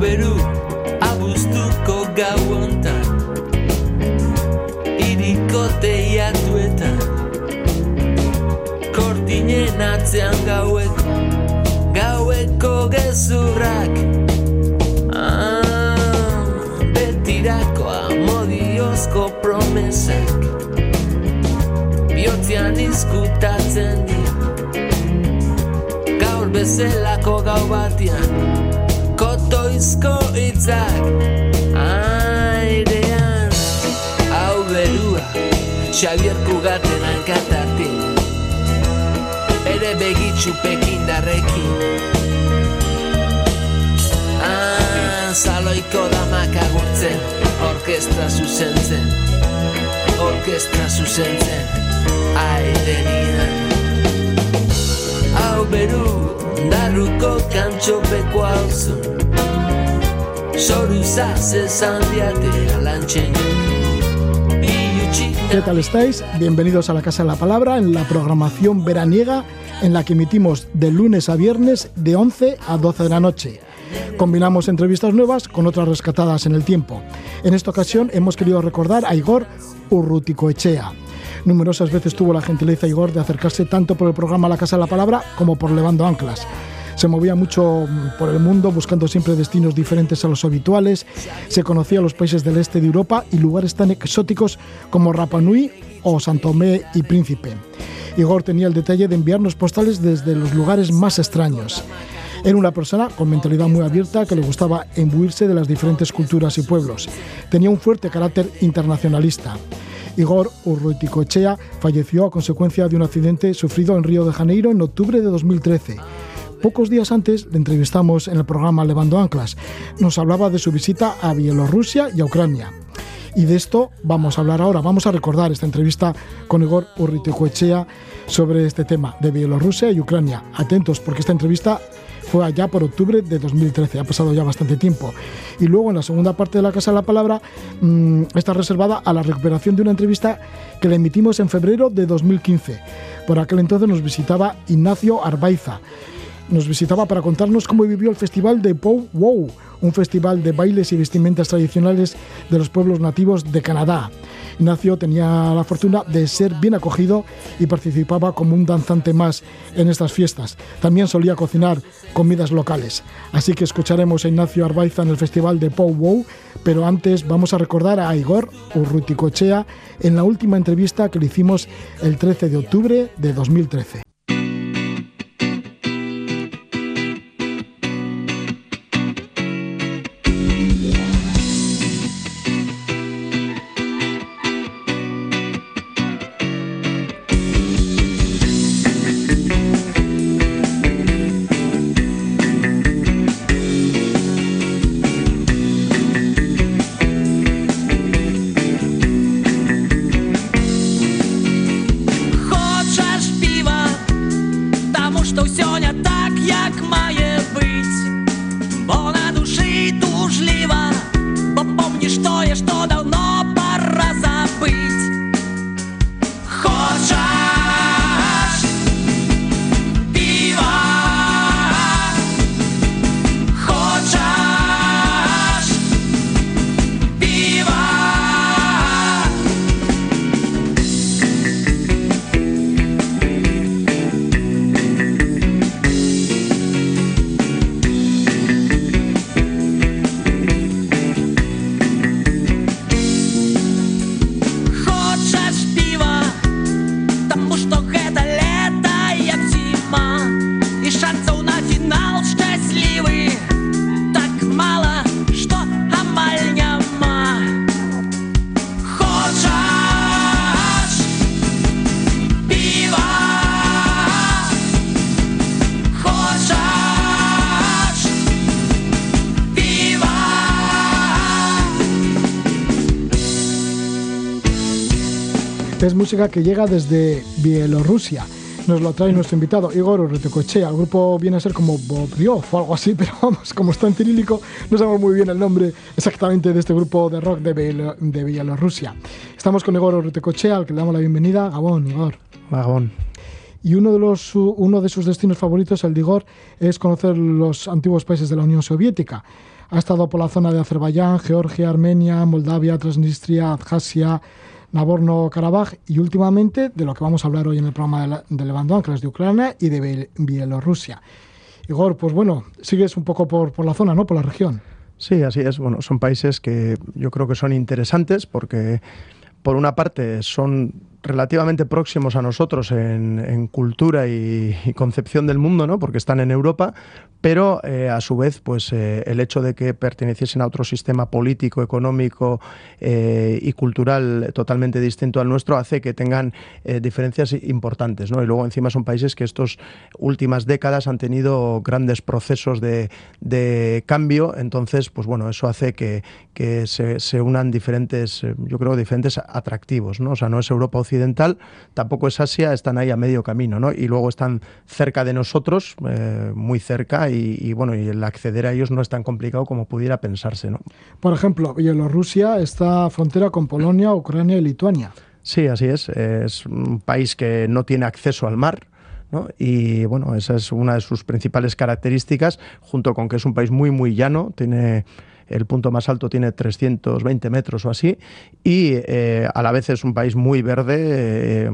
beru abuztuko gau ontan Iriko teiatuetan Kortinen atzean gaueko Gaueko gezurrak. Ah, Betirako amodiozko promesak Biotzean izkutatzen dira. Gaur bezelako gau batian itzak airean hau berua Xavier Kugaten hankatatik. Ere begitxu pekin darrekin. Ah, Zaloiko damak agurtzen orkestra zuzentzen orkestra zuzentzen aiderian hau beru Darruko kantxopeko hauzu ¿Qué tal estáis? Bienvenidos a la Casa de la Palabra en la programación veraniega en la que emitimos de lunes a viernes de 11 a 12 de la noche. Combinamos entrevistas nuevas con otras rescatadas en el tiempo. En esta ocasión hemos querido recordar a Igor Urruticoechea. Numerosas veces tuvo la gentileza Igor de acercarse tanto por el programa La Casa de la Palabra como por Levando Anclas. Se movía mucho por el mundo buscando siempre destinos diferentes a los habituales. Se conocía los países del este de Europa y lugares tan exóticos como Rapa Nui o Santomé y Príncipe. Igor tenía el detalle de enviarnos postales desde los lugares más extraños. Era una persona con mentalidad muy abierta que le gustaba imbuirse de las diferentes culturas y pueblos. Tenía un fuerte carácter internacionalista. Igor Urruiticoechea falleció a consecuencia de un accidente sufrido en Río de Janeiro en octubre de 2013. Pocos días antes le entrevistamos en el programa Levando Anclas. Nos hablaba de su visita a Bielorrusia y a Ucrania. Y de esto vamos a hablar ahora. Vamos a recordar esta entrevista con Igor Urruiticoechea sobre este tema de Bielorrusia y Ucrania. Atentos porque esta entrevista fue allá por octubre de 2013, ha pasado ya bastante tiempo. Y luego en la segunda parte de la Casa de la Palabra mmm, está reservada a la recuperación de una entrevista que le emitimos en febrero de 2015. Por aquel entonces nos visitaba Ignacio Arbaiza. Nos visitaba para contarnos cómo vivió el festival de Pow Wow, un festival de bailes y vestimentas tradicionales de los pueblos nativos de Canadá. Ignacio tenía la fortuna de ser bien acogido y participaba como un danzante más en estas fiestas. También solía cocinar comidas locales. Así que escucharemos a Ignacio Arbaiza en el festival de Pow Wow, pero antes vamos a recordar a Igor Urruticochea en la última entrevista que le hicimos el 13 de octubre de 2013. Música que llega desde Bielorrusia. Nos lo trae nuestro invitado Igor Urruticoechea. El grupo viene a ser como Bobriov o algo así, pero vamos, como está en cirílico, no sabemos muy bien el nombre exactamente de este grupo de rock de, de Bielorrusia. Estamos con Igor Urruticoechea, al que le damos la bienvenida. Gabón, Igor. Gabón. y uno de, los, uno de sus destinos favoritos, el Digor, es conocer los antiguos países de la Unión Soviética. Ha estado por la zona de Azerbaiyán, Georgia, Armenia, Moldavia, Transnistria, Abjasia, Nagorno-Karabaj y últimamente de lo que vamos a hablar hoy en el programa de, Levando Anclas, de Ucrania y de Bielorrusia. Igor, pues bueno, sigues un poco por, por la zona, ¿no? Por la región. Sí, así es. Bueno, son países que yo creo que son interesantes porque, por una parte, son relativamente próximos a nosotros en, cultura y, concepción del mundo, ¿no? porque están en Europa, pero eh, a su vez pues, eh, el hecho de que perteneciesen a otro sistema político, económico eh, y cultural totalmente distinto al nuestro hace que tengan diferencias importantes. ¿no? Y luego encima son países que estas últimas décadas han tenido grandes procesos de, cambio, entonces pues bueno, eso hace que, se, se, unan diferentes, yo creo, diferentes atractivos. ¿no? O sea, no es Europa occidental, tampoco es Asia, están ahí a medio camino, ¿no? Y luego están cerca de nosotros, eh, muy cerca, y, bueno, y el acceder a ellos no es tan complicado como pudiera pensarse, ¿no? Por ejemplo, Bielorrusia está frontera con Polonia, Ucrania y Lituania. Sí, así es. Es un país que no tiene acceso al mar. ¿no? Y bueno, esa es una de sus principales características, junto con que es un país muy, muy llano, tiene el punto más alto tiene 320 metros o así, y eh, a la vez es un país muy verde, eh,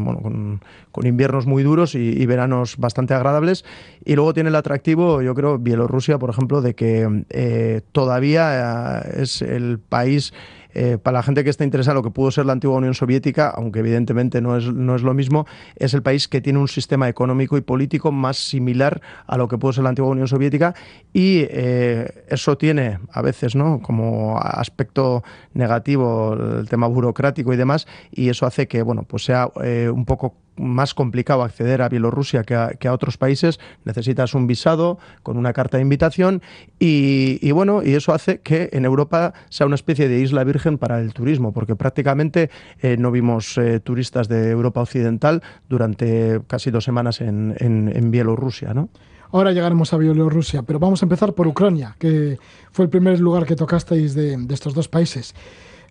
con, inviernos muy duros y, veranos bastante agradables. Y luego tiene el atractivo, yo creo, Bielorrusia, por ejemplo, de que eh, todavía es el país eh, para la gente que está interesada en lo que pudo ser la antigua Unión Soviética, aunque evidentemente no es, no es lo mismo, es el país que tiene un sistema económico y político más similar a lo que pudo ser la antigua Unión Soviética y eh, eso tiene a veces ¿no? como aspecto negativo el tema burocrático y demás y eso hace que bueno, pues sea eh, un poco más complicado acceder a Bielorrusia que a, otros países, necesitas un visado con una carta de invitación y, bueno, y eso hace que en Europa sea una especie de isla virgen para el turismo, porque prácticamente eh, no vimos eh, turistas de Europa Occidental durante casi dos semanas en, en, Bielorrusia, ¿no? Ahora llegaremos a Bielorrusia, pero vamos a empezar por Ucrania, que fue el primer lugar que tocasteis de estos dos países.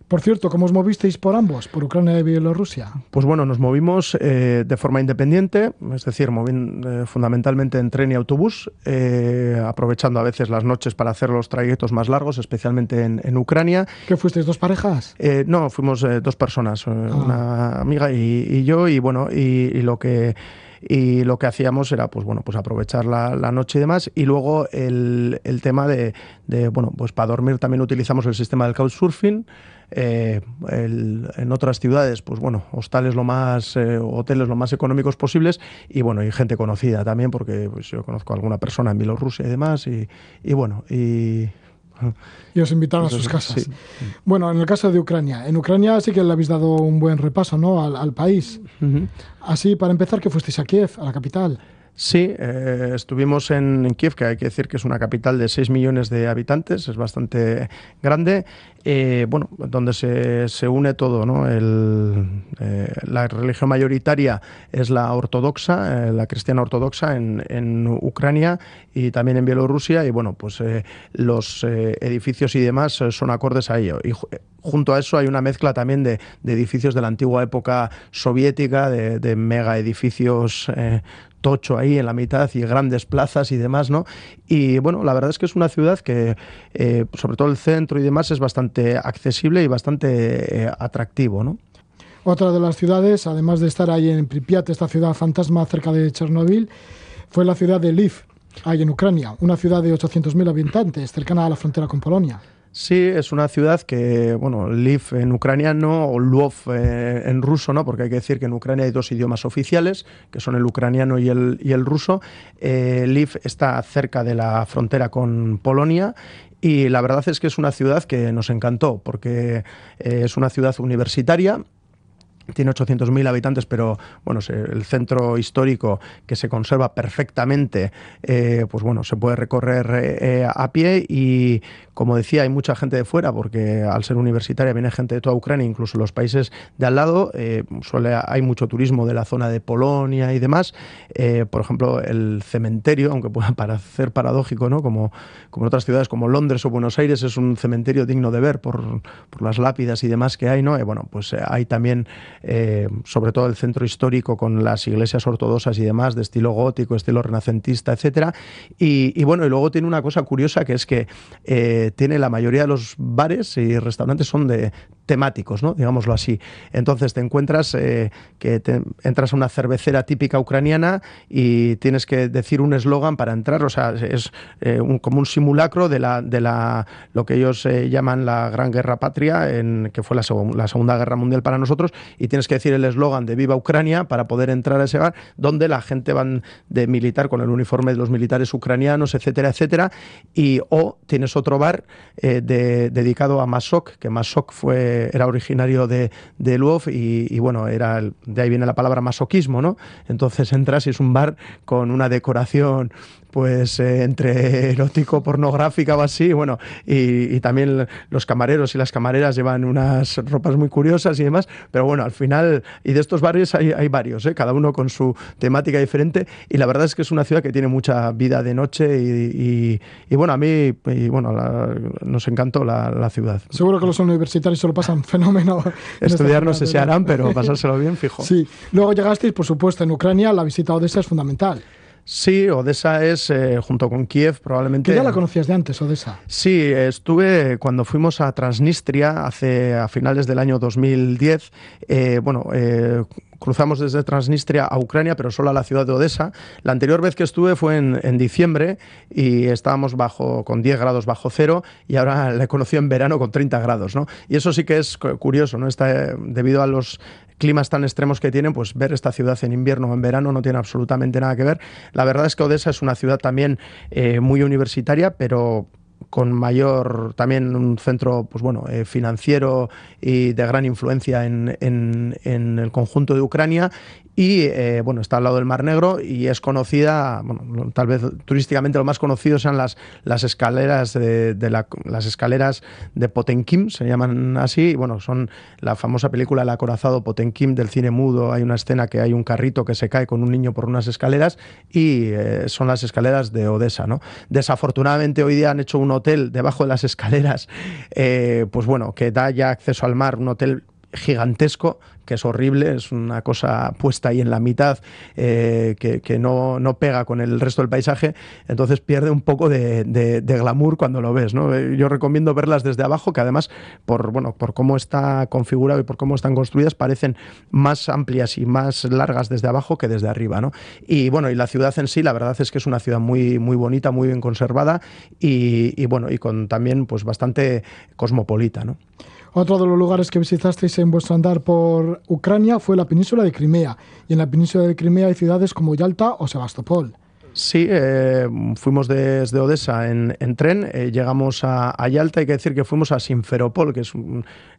Por cierto, ¿cómo os movisteis por ambos, por Ucrania y Bielorrusia? Pues bueno, nos movimos eh, de forma independiente, es decir, moviendo, eh, fundamentalmente en tren y autobús, eh, aprovechando a veces las noches para hacer los trayectos más largos, especialmente en, Ucrania. ¿Qué fuisteis, dos parejas? no, fuimos dos personas, ah. una amiga y, yo, y bueno, y, lo que y lo que hacíamos era pues bueno pues aprovechar la, noche y demás y luego el, el tema de, de, bueno pues para dormir también utilizamos el sistema del couchsurfing eh, en otras ciudades, pues bueno, hostales lo más, eh, hoteles lo más económicos posibles y bueno, y gente conocida también, porque pues, yo conozco a alguna persona en Bielorrusia y demás, y, bueno, y y os invitaron a sus casas. Bueno, en el caso de Ucrania, en Ucrania sí que le habéis dado un buen repaso ¿no? al, país. Así, para empezar, que fuisteis a Kiev, a la capital. Sí, eh, estuvimos en, Kiev, que hay que decir que es una capital de 6 millones de habitantes, es bastante grande, eh, bueno, donde se, une todo, ¿no? Eh, la religión mayoritaria es la ortodoxa, la cristiana ortodoxa en, en, Ucrania y también en Bielorrusia, y bueno, pues los edificios y demás son acordes a ello. Y junto a eso hay una mezcla también de, edificios de la antigua época soviética, de, de mega edificios tocho ahí en la mitad y grandes plazas y demás, ¿no? Y bueno, la verdad es que es una ciudad que, eh, sobre todo el centro y demás, es bastante accesible y bastante eh, atractivo, ¿no? Otra de las ciudades, además de estar ahí en Pripyat, esta ciudad fantasma cerca de Chernobyl, fue la ciudad de Lviv, ahí en Ucrania, una ciudad de 800.000 habitantes, cercana a la frontera con Polonia. Sí, es una ciudad que, bueno, Lviv en ucraniano o Lvov eh, en ruso, ¿no? Porque hay que decir que en Ucrania hay dos idiomas oficiales, que son el ucraniano y el, y el ruso. Eh, está cerca de la frontera con Polonia y la verdad es que es una ciudad que nos encantó porque eh, es una ciudad universitaria tiene 800.000 habitantes, pero bueno, el centro histórico que se conserva perfectamente, eh, pues bueno, se puede recorrer a pie y como decía, hay mucha gente de fuera porque al ser universitaria viene gente de toda Ucrania, incluso los países de al lado, eh, suele, hay mucho turismo de la zona de Polonia y demás. por ejemplo, el cementerio, aunque pueda parecer paradójico, ¿no? como, como en otras ciudades como Londres o Buenos Aires, es un cementerio digno de ver por, por las lápidas y demás que hay, ¿no? bueno, pues hay también eh, sobre todo el centro histórico con las iglesias ortodoxas y demás, de estilo gótico, estilo renacentista, etcétera. Y, bueno, y luego tiene una cosa curiosa que es que eh, tiene la mayoría de los bares y restaurantes son de temáticos, ¿no? digámoslo así. Entonces te encuentras eh, que te, entras a una cervecera típica ucraniana y tienes que decir un eslogan para entrar, o sea, es eh, como un simulacro de la, de la lo que ellos eh, llaman la Gran Guerra Patria, en, que fue la, la, Segunda Guerra Mundial para nosotros, y tienes que decir el eslogan de Viva Ucrania para poder entrar a ese bar, donde la gente van de militar con el uniforme de los militares ucranianos, etcétera, etcétera, y o tienes otro bar dedicado a Masok, que Masok fue era originario de, de Lwów y, bueno, era de ahí viene la palabra masoquismo, ¿no? Entonces entras y es un bar con una decoración pues eh, entre erótico, pornográfica o así, bueno, y, también los camareros y las camareras llevan unas ropas muy curiosas y demás, pero bueno, al final, y de estos barrios hay, hay varios, ¿eh? cada uno con su temática diferente, y la verdad es que es una ciudad que tiene mucha vida de noche y, bueno, a mí, y bueno, nos encantó la, ciudad. Seguro que los universitarios se lo pasan fenómeno. Estudiar no sé si harán, pero pasárselo bien, fijo. Sí, luego llegasteis, por supuesto, en Ucrania, la visita a Odessa es fundamental. Sí, Odessa es, eh, junto con Kiev, probablemente... ¿Que ya la conocías de antes, Odessa? Sí, estuve cuando fuimos a Transnistria hace, a finales del año 2010. Eh, bueno, eh, cruzamos desde Transnistria a Ucrania, pero solo a la ciudad de Odessa. La anterior vez que estuve fue en, diciembre y estábamos bajo, con 10 grados bajo cero y ahora la he conocido en verano con 30 grados. ¿no? Y eso sí que es curioso, ¿no? Está, debido a los climas tan extremos que tienen, pues ver esta ciudad en invierno o en verano no tiene absolutamente nada que ver. La verdad es que Odessa es una ciudad también eh, muy universitaria, pero con mayor también un centro pues bueno eh, financiero y de gran influencia en, en, el conjunto de Ucrania. Y eh, bueno, está al lado del Mar Negro y es conocida, bueno, tal vez turísticamente lo más conocido sean las, las escaleras de, las escaleras de Potenkim, se llaman así, bueno, son la famosa película El acorazado Potenkim del cine mudo, hay una escena que hay un carrito que se cae con un niño por unas escaleras y eh, son las escaleras de Odessa, ¿no? Desafortunadamente hoy día han hecho un hotel debajo de las escaleras, eh, pues bueno, que da ya acceso al mar, un hotel gigantesco, que es horrible, es una cosa puesta ahí en la mitad eh, que, no, no, pega con el resto del paisaje, entonces pierde un poco de, glamour cuando lo ves. ¿no? Eh, yo recomiendo verlas desde abajo, que además, por, bueno, por cómo está configurado y por cómo están construidas, parecen más amplias y más largas desde abajo que desde arriba. ¿no? Y bueno, y la ciudad en sí, la verdad es que es una ciudad muy, muy bonita, muy bien conservada y, bueno, y con también pues bastante cosmopolita. ¿no? Otro de los lugares que visitasteis en vuestro andar por Ucrania fue la península de Crimea. Y en la península de Crimea hay ciudades como Yalta o Sebastopol. Sí, eh, fuimos desde Odessa en, tren, eh, llegamos a, Yalta, hay que decir que fuimos a Simferopol, que es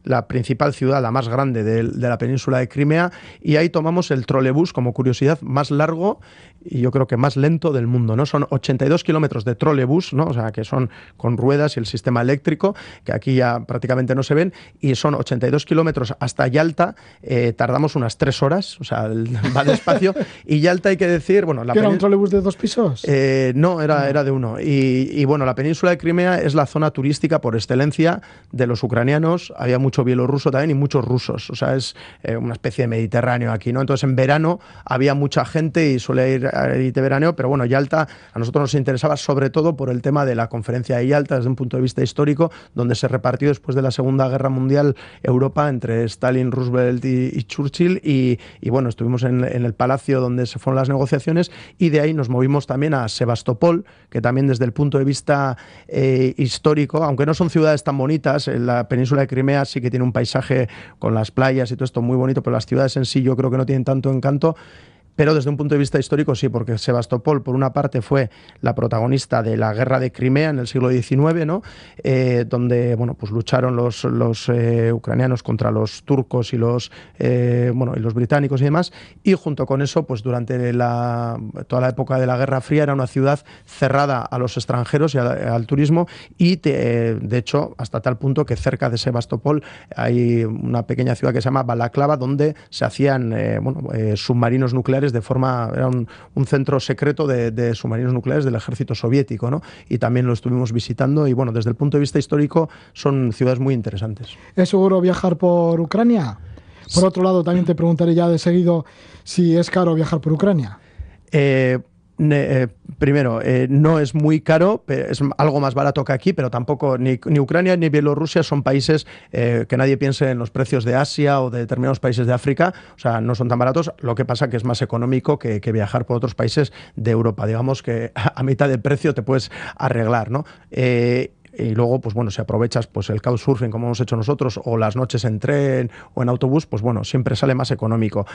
la principal ciudad, la más grande de, la península de Crimea, y ahí tomamos el trolebús, como curiosidad, más largo y yo creo que más lento del mundo, ¿no? Son 82 kilómetros de trolebús, ¿no? O sea, que son con ruedas y el sistema eléctrico, que aquí ya prácticamente no se ven, y son 82 kilómetros hasta Yalta, eh, tardamos unas tres horas, o sea, va despacio, y Yalta hay que decir, bueno... La ¿Era un trolebús de dos eh, no, era, era de uno. Y, bueno, la península de Crimea es la zona turística por excelencia de los ucranianos. Había mucho bielorruso también y muchos rusos. O sea, es eh, una especie de Mediterráneo aquí, ¿no? Entonces en verano había mucha gente y suele ir a de verano, pero bueno, Yalta a nosotros nos interesaba sobre todo por el tema de la conferencia de Yalta desde un punto de vista histórico, donde se repartió después de la Segunda Guerra Mundial Europa entre Stalin, Roosevelt y, Churchill. Y, bueno, estuvimos en, en el palacio donde se fueron las negociaciones y de ahí nos movimos también a Sebastopol, que también desde el punto de vista eh, histórico, aunque no son ciudades tan bonitas, en la península de Crimea sí que tiene un paisaje con las playas y todo esto muy bonito, pero las ciudades en sí yo creo que no tienen tanto encanto pero desde un punto de vista histórico sí, porque Sebastopol, por una parte, fue la protagonista de la guerra de Crimea en el siglo XIX, ¿no? Eh, donde bueno, pues lucharon los, eh, ucranianos contra los turcos y los, eh, bueno, y los británicos y demás, y junto con eso, pues durante la, toda la época de la Guerra Fría era una ciudad cerrada a los extranjeros y al, turismo, y de hecho, hasta tal punto que cerca de Sebastopol hay una pequeña ciudad que se llama Balaclava, donde se hacían bueno, submarinos nucleares de forma, era un, centro secreto de, submarinos nucleares del ejército soviético, ¿no? Y también lo estuvimos visitando y bueno, desde el punto de vista histórico son ciudades muy interesantes. ¿Es seguro viajar por Ucrania? Por otro lado, también te preguntaré ya de seguido si es caro viajar por Ucrania. Eh, eh, primero, eh, no es muy caro, es algo más barato que aquí, pero tampoco ni, Ucrania ni Bielorrusia son países que nadie piense en los precios de Asia o de determinados países de África, o sea, no son tan baratos, lo que pasa que es más económico que, viajar por otros países de Europa, digamos que a mitad de precio te puedes arreglar, ¿no? Y luego, pues bueno, si aprovechas pues el couchsurfing como hemos hecho nosotros o las noches en tren o en autobús, pues bueno, siempre sale más económico.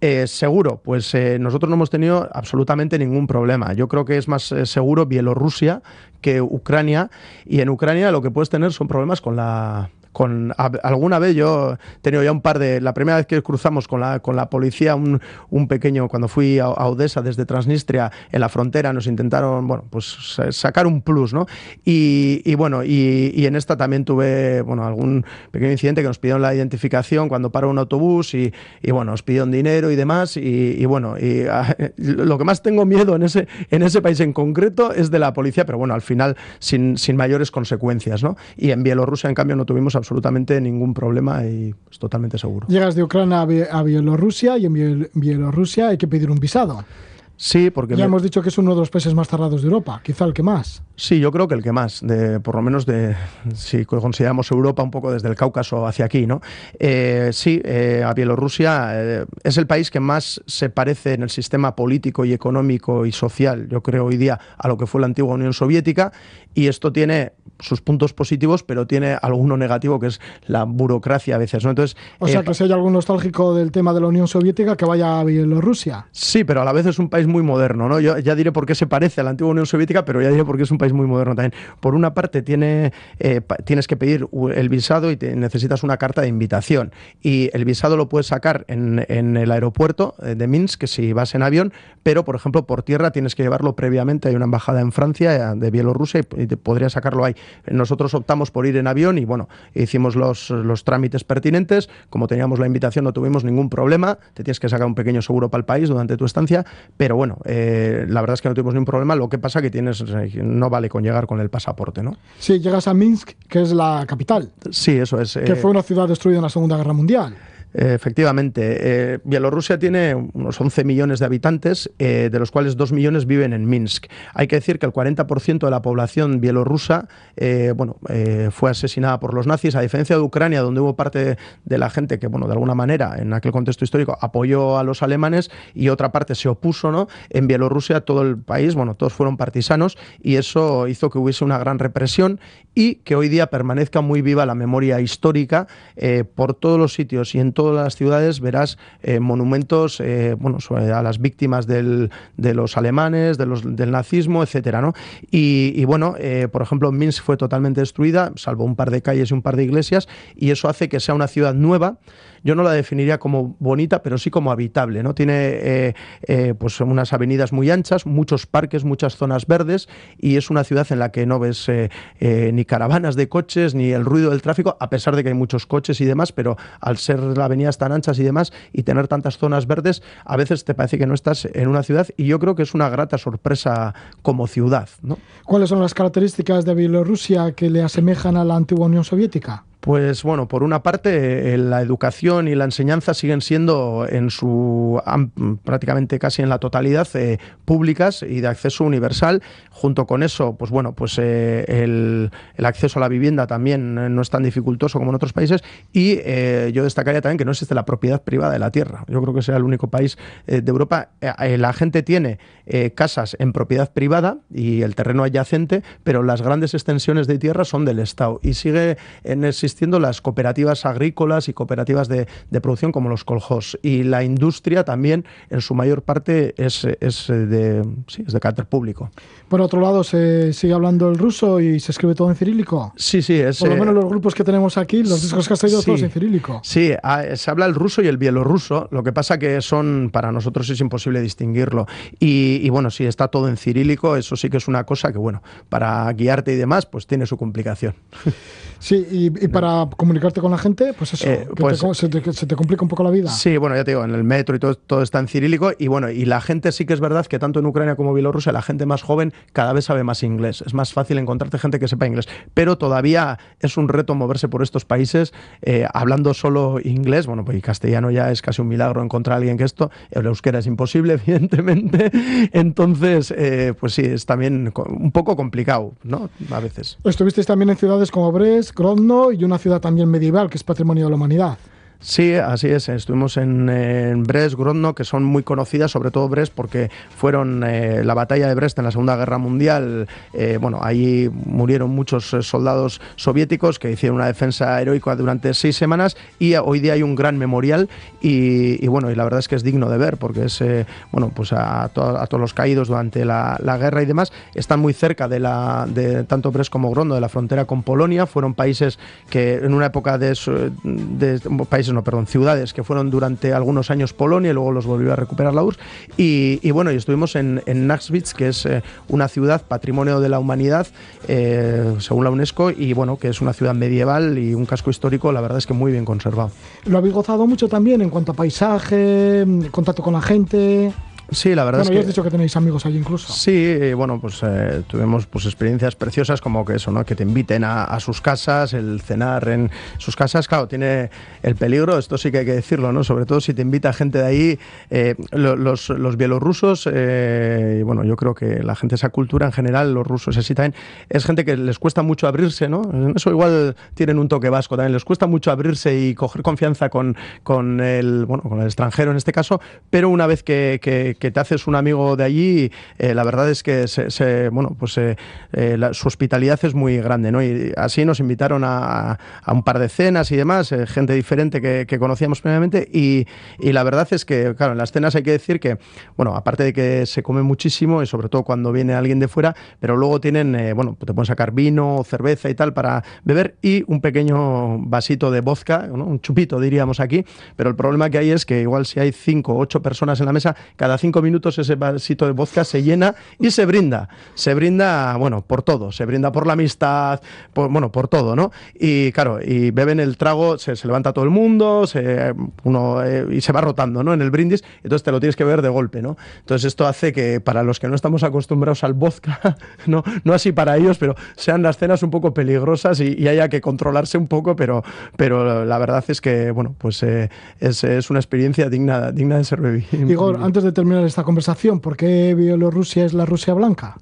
Eh, seguro, pues eh, nosotros no hemos tenido absolutamente ningún problema. Yo creo que es más eh, seguro Bielorrusia que Ucrania y en Ucrania lo que puedes tener son problemas con la con alguna vez yo he tenido ya un par de la primera vez que cruzamos con la con la policía un, un pequeño cuando fui a, Odessa desde Transnistria en la frontera nos intentaron bueno pues sacar un plus no y, y bueno y, y, en esta también tuve bueno algún pequeño incidente que nos pidieron la identificación cuando paró un autobús y, y bueno nos pidieron dinero y demás y, bueno y lo que más tengo miedo en ese en ese país en concreto es de la policía pero bueno al final sin, sin mayores consecuencias no y en Bielorrusia en cambio no tuvimos absolutamente ningún problema y es totalmente seguro. Llegas de Ucrania a Bielorrusia y en Bielorrusia hay que pedir un visado. Sí, porque... Ya hemos dicho que es uno de los países más cerrados de Europa, quizá el que más. Sí, yo creo que el que más, de, por lo menos de, si consideramos Europa un poco desde el Cáucaso hacia aquí, ¿no? Eh, sí, eh, a Bielorrusia eh, es el país que más se parece en el sistema político y económico y social, yo creo hoy día, a lo que fue la antigua Unión Soviética, y esto tiene sus puntos positivos, pero tiene alguno negativo, que es la burocracia a veces, ¿no? Entonces... O sea, que si hay algún nostálgico del tema de la Unión Soviética, que vaya a Bielorrusia. Sí, pero a la vez es un país muy moderno, ¿no? Yo ya diré por qué se parece a la antigua Unión Soviética, pero ya diré por qué es un país muy moderno también. Por una parte, tiene, eh, tienes que pedir el visado y necesitas una carta de invitación. Y el visado lo puedes sacar en, el aeropuerto eh, de Minsk, si vas en avión, pero, por ejemplo, por tierra tienes que llevarlo previamente. Hay una embajada en Francia, eh, de Bielorrusia, y, podrías sacarlo ahí. Nosotros optamos por ir en avión y, bueno, hicimos los, los trámites pertinentes. Como teníamos la invitación, no tuvimos ningún problema. Te tienes que sacar un pequeño seguro para el país durante tu estancia, pero bueno, eh, la verdad es que no tuvimos ningún problema. Lo que pasa que tienes no vale con llegar con el pasaporte, ¿no? Sí, llegas a Minsk, que es la capital. Sí, eso es. Que fue una ciudad destruida en la Segunda Guerra Mundial. Efectivamente, eh, Bielorrusia tiene unos 11 millones de habitantes, eh, de los cuales 2 millones viven en Minsk. Hay que decir que el 40% de la población bielorrusa eh, bueno, fue asesinada por los nazis, a diferencia de Ucrania, donde hubo parte de la gente que, bueno, de alguna manera, en aquel contexto histórico, apoyó a los alemanes y otra parte se opuso, ¿no? En Bielorrusia todo el país, bueno, todos fueron partisanos y eso hizo que hubiese una gran represión y que hoy día permanezca muy viva la memoria histórica por todos los sitios y en todas las ciudades verás eh, monumentos eh, bueno, a las víctimas del, de los alemanes, de los, del nazismo, etcétera, ¿no? Y, bueno, eh, por ejemplo, Minsk fue totalmente destruida, salvo un par de calles y un par de iglesias, y eso hace que sea una ciudad nueva yo no la definiría como bonita, pero sí como habitable. ¿no? Tiene eh, eh, pues unas avenidas muy anchas, muchos parques, muchas zonas verdes y es una ciudad en la que no ves eh, ni caravanas de coches ni el ruido del tráfico, a pesar de que hay muchos coches y demás, pero al ser las avenidas tan anchas y demás y tener tantas zonas verdes, a veces te parece que no estás en una ciudad y yo creo que es una grata sorpresa como ciudad. ¿Cuáles son las características de Bielorrusia que le asemejan a la antigua Unión Soviética? Pues bueno, por una parte, eh, la educación y la enseñanza siguen siendo en su prácticamente casi en la totalidad eh, públicas y de acceso universal. Junto con eso, pues bueno, pues eh, el, acceso a la vivienda también no es tan dificultoso como en otros países. Y yo destacaría también que no existe la propiedad privada de la tierra. Yo creo que sea el único país de Europa. la gente tiene casas en propiedad privada y el terreno adyacente, pero las grandes extensiones de tierra son del Estado. Y sigue en el sistema las cooperativas agrícolas y cooperativas de, producción como los coljos. Y la industria también, en su mayor parte, es, es, de, sí, es de carácter público. Por otro lado, ¿se sigue hablando el ruso y se escribe todo en cirílico? Sí, sí. Es, Por lo menos los grupos que tenemos aquí, los discos que has traído, todos en cirílico. Sí, ah, se habla el ruso y el bielorruso. Lo que pasa que son, para nosotros es imposible distinguirlo. Y, y bueno, si está todo en cirílico, eso sí que es una cosa que, bueno, para guiarte y demás, pues tiene su complicación. Sí, y, para para comunicarte con la gente, pues eso, Eh, pues- te- se, te, se te complica un poco la vida. Sí, bueno, ya te digo, en el metro y todo, todo está en cirílico. Y bueno, y la gente sí que es verdad que tanto en Ucrania como Bielorrusia, la gente más joven cada vez sabe más inglés. Es más fácil encontrarte gente que sepa inglés. Pero todavía es un reto moverse por estos países eh, hablando solo inglés. Bueno, pues y castellano ya es casi un milagro encontrar a alguien que esto. El euskera es imposible, evidentemente. Entonces, eh, pues sí, es también un poco complicado, ¿no? A veces. Estuvisteis también en ciudades como Brest, Grodno y una ciudad también medieval que es patrimonio de la humanidad. Sí, así es. Estuvimos en, en Brest, Grodno, que son muy conocidas, sobre todo Brest, porque fueron eh, la batalla de Brest en la Segunda Guerra Mundial. eh, bueno, ahí murieron muchos eh, soldados soviéticos que hicieron una defensa heroica durante seis semanas y hoy día hay un gran memorial y, y bueno, y la verdad es que es digno de ver porque es, eh, bueno, pues a, to- a todos los caídos durante la, la guerra y demás están muy cerca de la de tanto Brest como Grodno de la frontera con Polonia. Fueron países que en una época de, su- de países no, perdón, ciudades que fueron durante algunos años Polonia y luego los volvió a recuperar la URSS. Y, bueno, y estuvimos en, en que es eh, una ciudad patrimonio de la humanidad, eh, según la UNESCO, y bueno, que es una ciudad medieval y un casco histórico, la verdad es que muy bien conservado. Lo habéis gozado mucho también en cuanto a paisaje, contacto con la gente. Sí, la verdad Bueno, es que... has dicho que tenéis amigos allí incluso. Sí, eh, bueno, pues eh, tuvimos pues experiencias preciosas como que eso, ¿no? Que te inviten a, a sus casas, el cenar en sus casas, claro, tiene el peligro, esto sí que hay que decirlo, ¿no? Sobre todo si te invita gente de ahí, eh, lo- los, los bielorrusos, eh, bueno, yo creo que la gente de esa cultura en general, los rusos así también, es gente que les cuesta mucho abrirse, ¿no? Eso igual tienen un toque vasco también, les cuesta mucho abrirse y coger confianza con, con el, bueno, con el extranjero en este caso, pero una vez que, que- que te haces un amigo de allí, eh, la verdad es que se, bueno, pues eh, eh, su hospitalidad es muy grande, ¿no? Y así nos invitaron a, un par de cenas y demás, gente diferente que, conocíamos previamente, y, y la verdad es que, claro, en las cenas hay que decir que, bueno, aparte de que se come muchísimo, y sobre todo cuando viene alguien de fuera, pero luego tienen, bueno, te pueden sacar vino, cerveza y tal para beber, y un pequeño vasito de vodka, un chupito diríamos aquí, pero el problema que hay es que igual si hay cinco o ocho personas en la mesa, cada cinco minutos ese vasito de vodka se llena y se brinda. Se brinda, bueno, por todo. Se brinda por la amistad, por, bueno, por todo, ¿no? Y claro, y beben el trago, se, se levanta todo el mundo, se, uno, eh, y se va rotando, ¿no? En el brindis, entonces te lo tienes que beber de golpe, ¿no? Entonces esto hace que para los que no estamos acostumbrados al vodka, no, no así para ellos, pero sean las cenas un poco peligrosas y, y haya que controlarse un poco, pero, pero la verdad es que, bueno, pues eh, es, es una experiencia digna, digna de ser bebida. Igor, antes de terminar esta conversación, ¿por qué Bielorrusia es la Rusia blanca?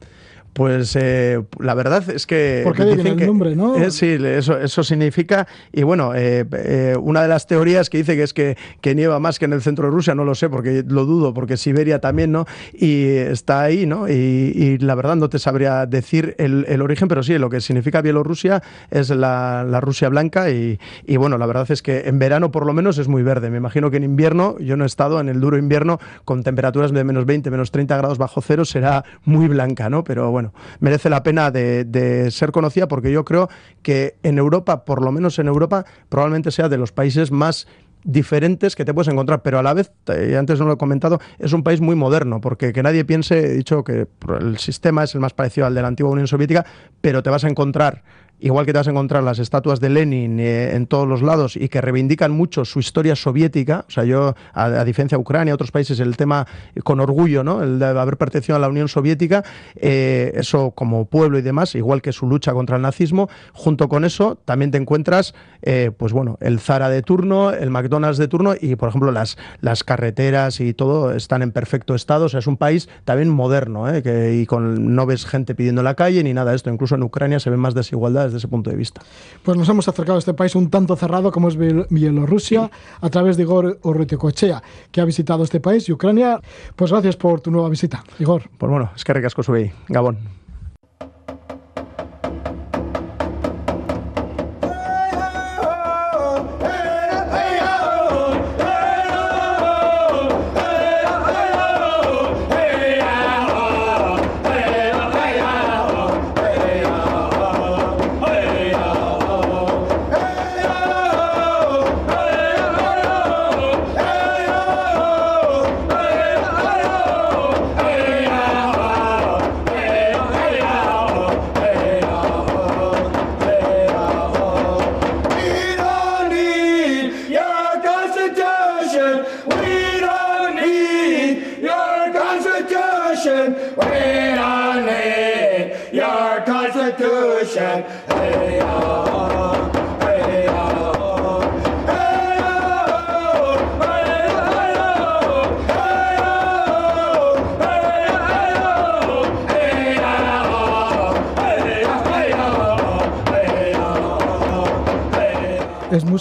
Pues eh, la verdad es que. Porque ahí viene el nombre, ¿no? eh, sí, eso, eso significa. Y bueno, eh, eh, una de las teorías que dice que es que, que nieva más que en el centro de Rusia, no lo sé, porque lo dudo, porque Siberia también, ¿no? Y está ahí, ¿no? Y, y la verdad no te sabría decir el, el origen, pero sí, lo que significa Bielorrusia es la, la Rusia blanca. Y, y bueno, la verdad es que en verano por lo menos es muy verde. Me imagino que en invierno, yo no he estado en el duro invierno, con temperaturas de menos 20, menos 30 grados bajo cero, será muy blanca, ¿no? Pero bueno merece la pena de, de, ser conocida porque yo creo que en Europa, por lo menos en Europa, probablemente sea de los países más diferentes que te puedes encontrar, pero a la vez, eh, antes no lo he comentado, es un país muy moderno, porque que nadie piense, he dicho que el sistema es el más parecido al de la antigua Unión Soviética, pero te vas a encontrar igual que te vas a encontrar las estatuas de Lenin eh, en todos los lados y que reivindican mucho su historia soviética, o sea, yo, a, diferencia de Ucrania, otros países, el tema con orgullo, ¿no? El de haber pertenecido a la Unión Soviética, eh, eso como pueblo y demás, igual que su lucha contra el nazismo, junto con eso también te encuentras, eh, pues bueno, el Zara de turno, el McDonald's de turno y, por ejemplo, las, las carreteras y todo están en perfecto estado, o sea, es un país también moderno, ¿eh? que, y con no ves gente pidiendo en la calle ni nada de esto, incluso en Ucrania se ven más desigualdades desde ese punto de vista. Pues nos hemos acercado a este país un tanto cerrado como es Bielorrusia a través de Igor Urruticochea, que ha visitado este país y Ucrania. Pues gracias por tu nueva visita, Igor. Pues bueno, es que recasco subí. Gabón.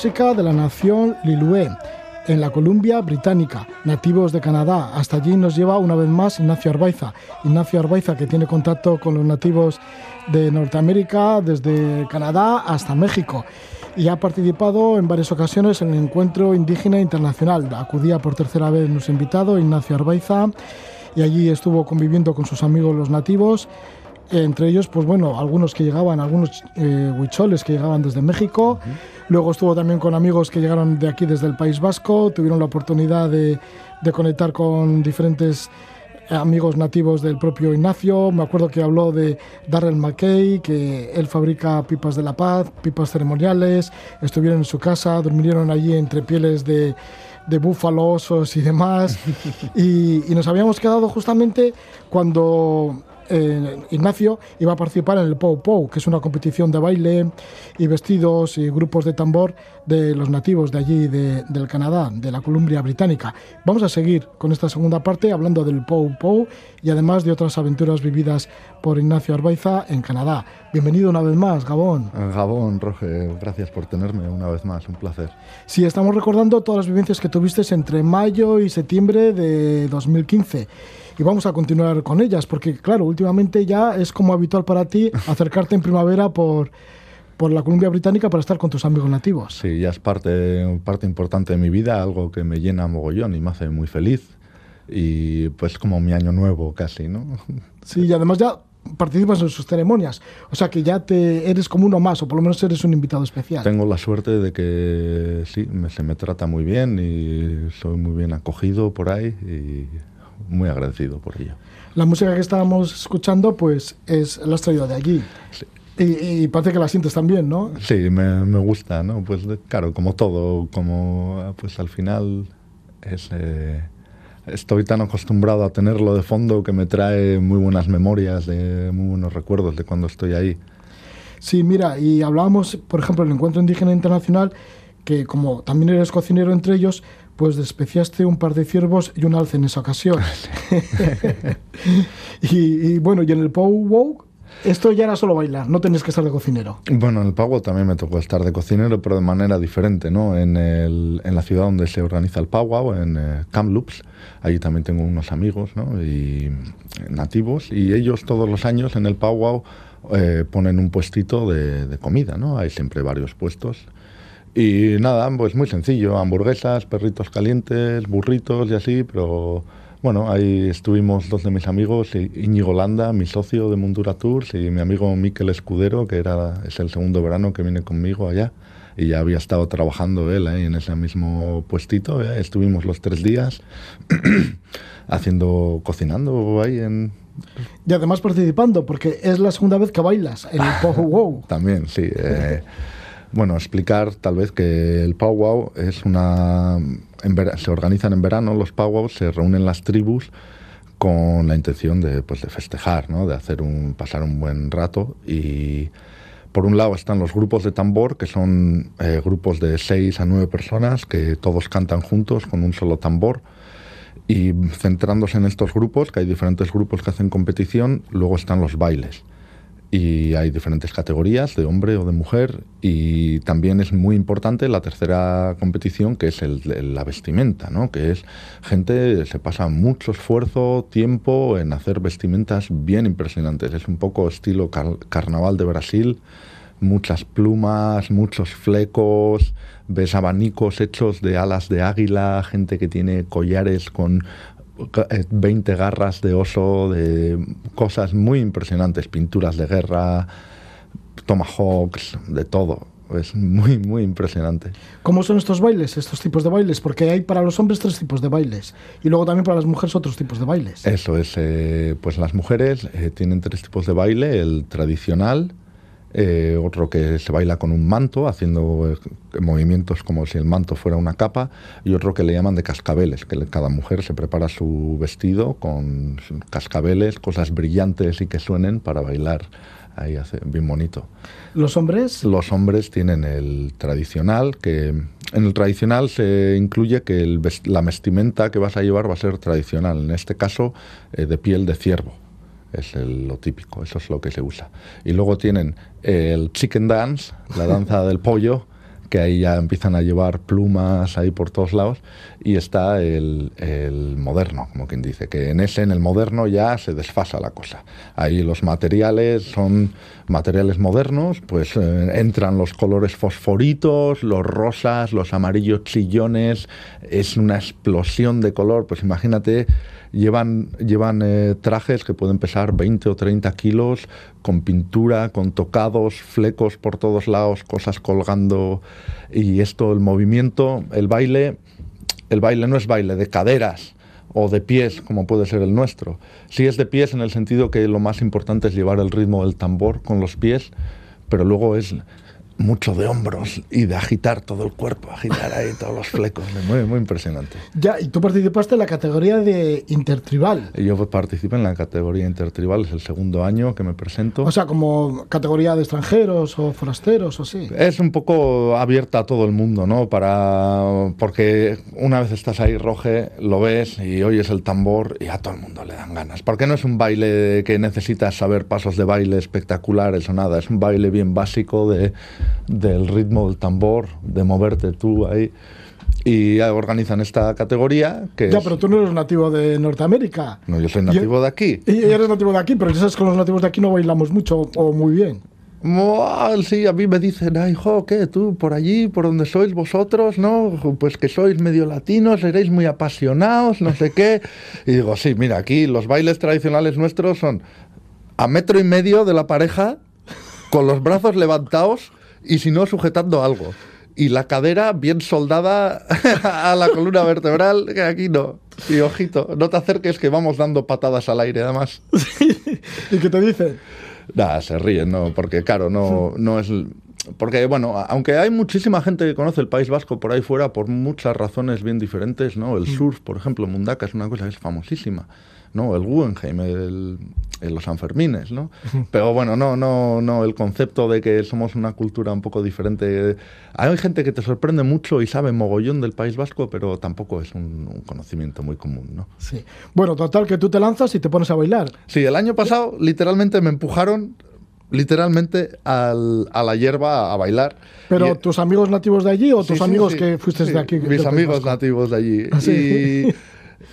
De la nación Lilue, en la Columbia Británica, nativos de Canadá. Hasta allí nos lleva una vez más Ignacio Arbaiza. Ignacio Arbaiza que tiene contacto con los nativos de Norteamérica, desde Canadá hasta México. Y ha participado en varias ocasiones en el Encuentro Indígena Internacional. Acudía por tercera vez nuestro invitado, Ignacio Arbaiza, y allí estuvo conviviendo con sus amigos los nativos entre ellos, pues bueno, algunos que llegaban, algunos eh, huicholes que llegaban desde México. Luego estuvo también con amigos que llegaron de aquí desde el País Vasco, tuvieron la oportunidad de, de conectar con diferentes amigos nativos del propio Ignacio. Me acuerdo que habló de Darrell McKay, que él fabrica pipas de la paz, pipas ceremoniales. Estuvieron en su casa, durmieron allí entre pieles de, de búfalo, osos y demás. y, y nos habíamos quedado justamente cuando Ignacio iba a participar en el Pou Pou, que es una competición de baile y vestidos y grupos de tambor de los nativos de allí, de- del Canadá, de la Columbia Británica. Vamos a seguir con esta segunda parte hablando del Pou Pou y además de otras aventuras vividas por Ignacio Arbaiza en Canadá. Bienvenido una vez más, Gabón. Gabón, Roge, gracias por tenerme una vez más, un placer. Sí, estamos recordando todas las vivencias que tuviste entre mayo y septiembre de 2015. Y vamos a continuar con ellas, porque claro, últimamente ya es como habitual para ti acercarte en primavera por, por la Columbia Británica para estar con tus amigos nativos. Sí, ya es parte, parte importante de mi vida, algo que me llena mogollón y me hace muy feliz. Y pues como mi año nuevo casi, ¿no? Sí, y además ya participas en sus ceremonias. O sea que ya te eres como uno más, o por lo menos eres un invitado especial. Tengo la suerte de que sí, me, se me trata muy bien y soy muy bien acogido por ahí y muy agradecido por ello. La música que estábamos escuchando, pues, es la has traído de allí. Y, y parece que la sientes también, ¿no? Sí, me, me gusta, ¿no? Pues claro, como todo, como pues al final es, eh, estoy tan acostumbrado a tenerlo de fondo que me trae muy buenas memorias, de, muy buenos recuerdos de cuando estoy ahí. Sí, mira, y hablábamos, por ejemplo, del Encuentro Indígena Internacional, que como también eres cocinero entre ellos, pues despreciaste un par de ciervos y un alce en esa ocasión. y, y bueno, y en el Pow Wow, esto ya era solo bailar, no tenías que estar de cocinero. Bueno, en el Powwow también me tocó estar de cocinero, pero de manera diferente, ¿no? En, el, en la ciudad donde se organiza el Powwow, en eh, Kamloops, allí también tengo unos amigos, ¿no? Y nativos, y ellos todos los años en el Powwow eh, ponen un puestito de, de comida, ¿no? Hay siempre varios puestos. Y nada, pues muy sencillo, hamburguesas, perritos calientes, burritos y así, pero bueno, ahí estuvimos dos de mis amigos, I- Íñigo Landa, mi socio de Mundura Tours, y mi amigo Miquel Escudero, que era, es el segundo verano que viene conmigo allá, y ya había estado trabajando él ahí en ese mismo puestito, ¿eh? estuvimos los tres días haciendo, cocinando ahí en... Y además participando, porque es la segunda vez que bailas en el Pow Wow. También, sí. eh, bueno, explicar tal vez que el powwow es una... se organizan en verano los powwows, se reúnen las tribus con la intención de, pues, de festejar, ¿no? de hacer un, pasar un buen rato y por un lado están los grupos de tambor, que son eh, grupos de seis a nueve personas que todos cantan juntos con un solo tambor. Y centrándose en estos grupos, que hay diferentes grupos que hacen competición, luego están los bailes. Y hay diferentes categorías de hombre o de mujer. Y también es muy importante la tercera competición, que es el la vestimenta, ¿no? que es gente, se pasa mucho esfuerzo, tiempo en hacer vestimentas bien impresionantes. Es un poco estilo car- carnaval de Brasil, muchas plumas, muchos flecos, ves abanicos hechos de alas de águila, gente que tiene collares con 20 garras de oso, de cosas muy impresionantes, pinturas de guerra, tomahawks, de todo. Es muy, muy impresionante. ¿Cómo son estos bailes, estos tipos de bailes? Porque hay para los hombres tres tipos de bailes y luego también para las mujeres otros tipos de bailes. Eso es, eh, pues las mujeres eh, tienen tres tipos de baile, el tradicional, eh, otro que se baila con un manto, haciendo eh, movimientos como si el manto fuera una capa, y otro que le llaman de cascabeles, que cada mujer se prepara su vestido con cascabeles, cosas brillantes y que suenen para bailar Ahí hace bien bonito. ¿Los hombres? Los hombres tienen el tradicional, que en el tradicional se incluye que el la vestimenta que vas a llevar va a ser tradicional, en este caso eh, de piel de ciervo. Es lo típico, eso es lo que se usa. Y luego tienen el chicken dance, la danza del pollo, que ahí ya empiezan a llevar plumas ahí por todos lados, y está el, el moderno, como quien dice, que en ese, en el moderno ya se desfasa la cosa. Ahí los materiales son materiales modernos, pues eh, entran los colores fosforitos, los rosas, los amarillos chillones, es una explosión de color, pues imagínate llevan, llevan eh, trajes que pueden pesar 20 o 30 kilos, con pintura, con tocados, flecos por todos lados, cosas colgando, y esto, el movimiento, el baile, el baile no es baile de caderas o de pies, como puede ser el nuestro. Sí es de pies en el sentido que lo más importante es llevar el ritmo del tambor con los pies, pero luego es mucho de hombros y de agitar todo el cuerpo, agitar ahí todos los flecos, muy, muy impresionante. Ya, y tú participaste en la categoría de intertribal. Y Yo participé en la categoría intertribal, es el segundo año que me presento. O sea, como categoría de extranjeros o forasteros o así. Es un poco abierta a todo el mundo, ¿no? Para porque una vez estás ahí, Roge, lo ves y oyes el tambor y a todo el mundo le dan ganas. Porque no es un baile que necesitas saber pasos de baile espectaculares o nada. Es un baile bien básico de, del ritmo del tambor, de moverte tú ahí. Y organizan esta categoría que Ya, es- pero tú no eres nativo de Norteamérica. no, yo soy nativo de aquí. Y eres nativo de aquí, pero ya sabes que los nativos de aquí no bailamos mucho o muy bien. Sí, a mí me dicen, ay, jo, ¿qué? Tú, por allí, por donde sois vosotros, ¿no? Pues que sois medio latinos, seréis muy apasionados, no sé qué. Y digo, sí, mira, aquí los bailes tradicionales nuestros son a metro y medio de la pareja, con los brazos levantados y si no, sujetando algo. Y la cadera bien soldada a la columna vertebral, que aquí no. Y ojito, no te acerques que vamos dando patadas al aire, además. ¿Y qué te dicen? Nada, se ríen, ¿no? Porque, claro, no, no es... Porque, bueno, aunque hay muchísima gente que conoce el País Vasco por ahí fuera por muchas razones bien diferentes, ¿no? El surf, por ejemplo, Mundaka es una cosa que es famosísima, ¿no? El Guggenheim, el, el los Sanfermines, ¿no? Pero bueno, no, no, no, el concepto de que somos una cultura un poco diferente. Hay gente que te sorprende mucho y sabe mogollón del País Vasco, pero tampoco es un, un conocimiento muy común, ¿no? Sí. Bueno, total, que tú te lanzas y te pones a bailar. Sí, el año pasado literalmente me empujaron literalmente al- a la hierba a bailar. Pero Y- tus amigos nativos de allí o tus sí, amigos sí, que fuiste de aquí. Mis amigos nativos de allí. Ah, sí. Y,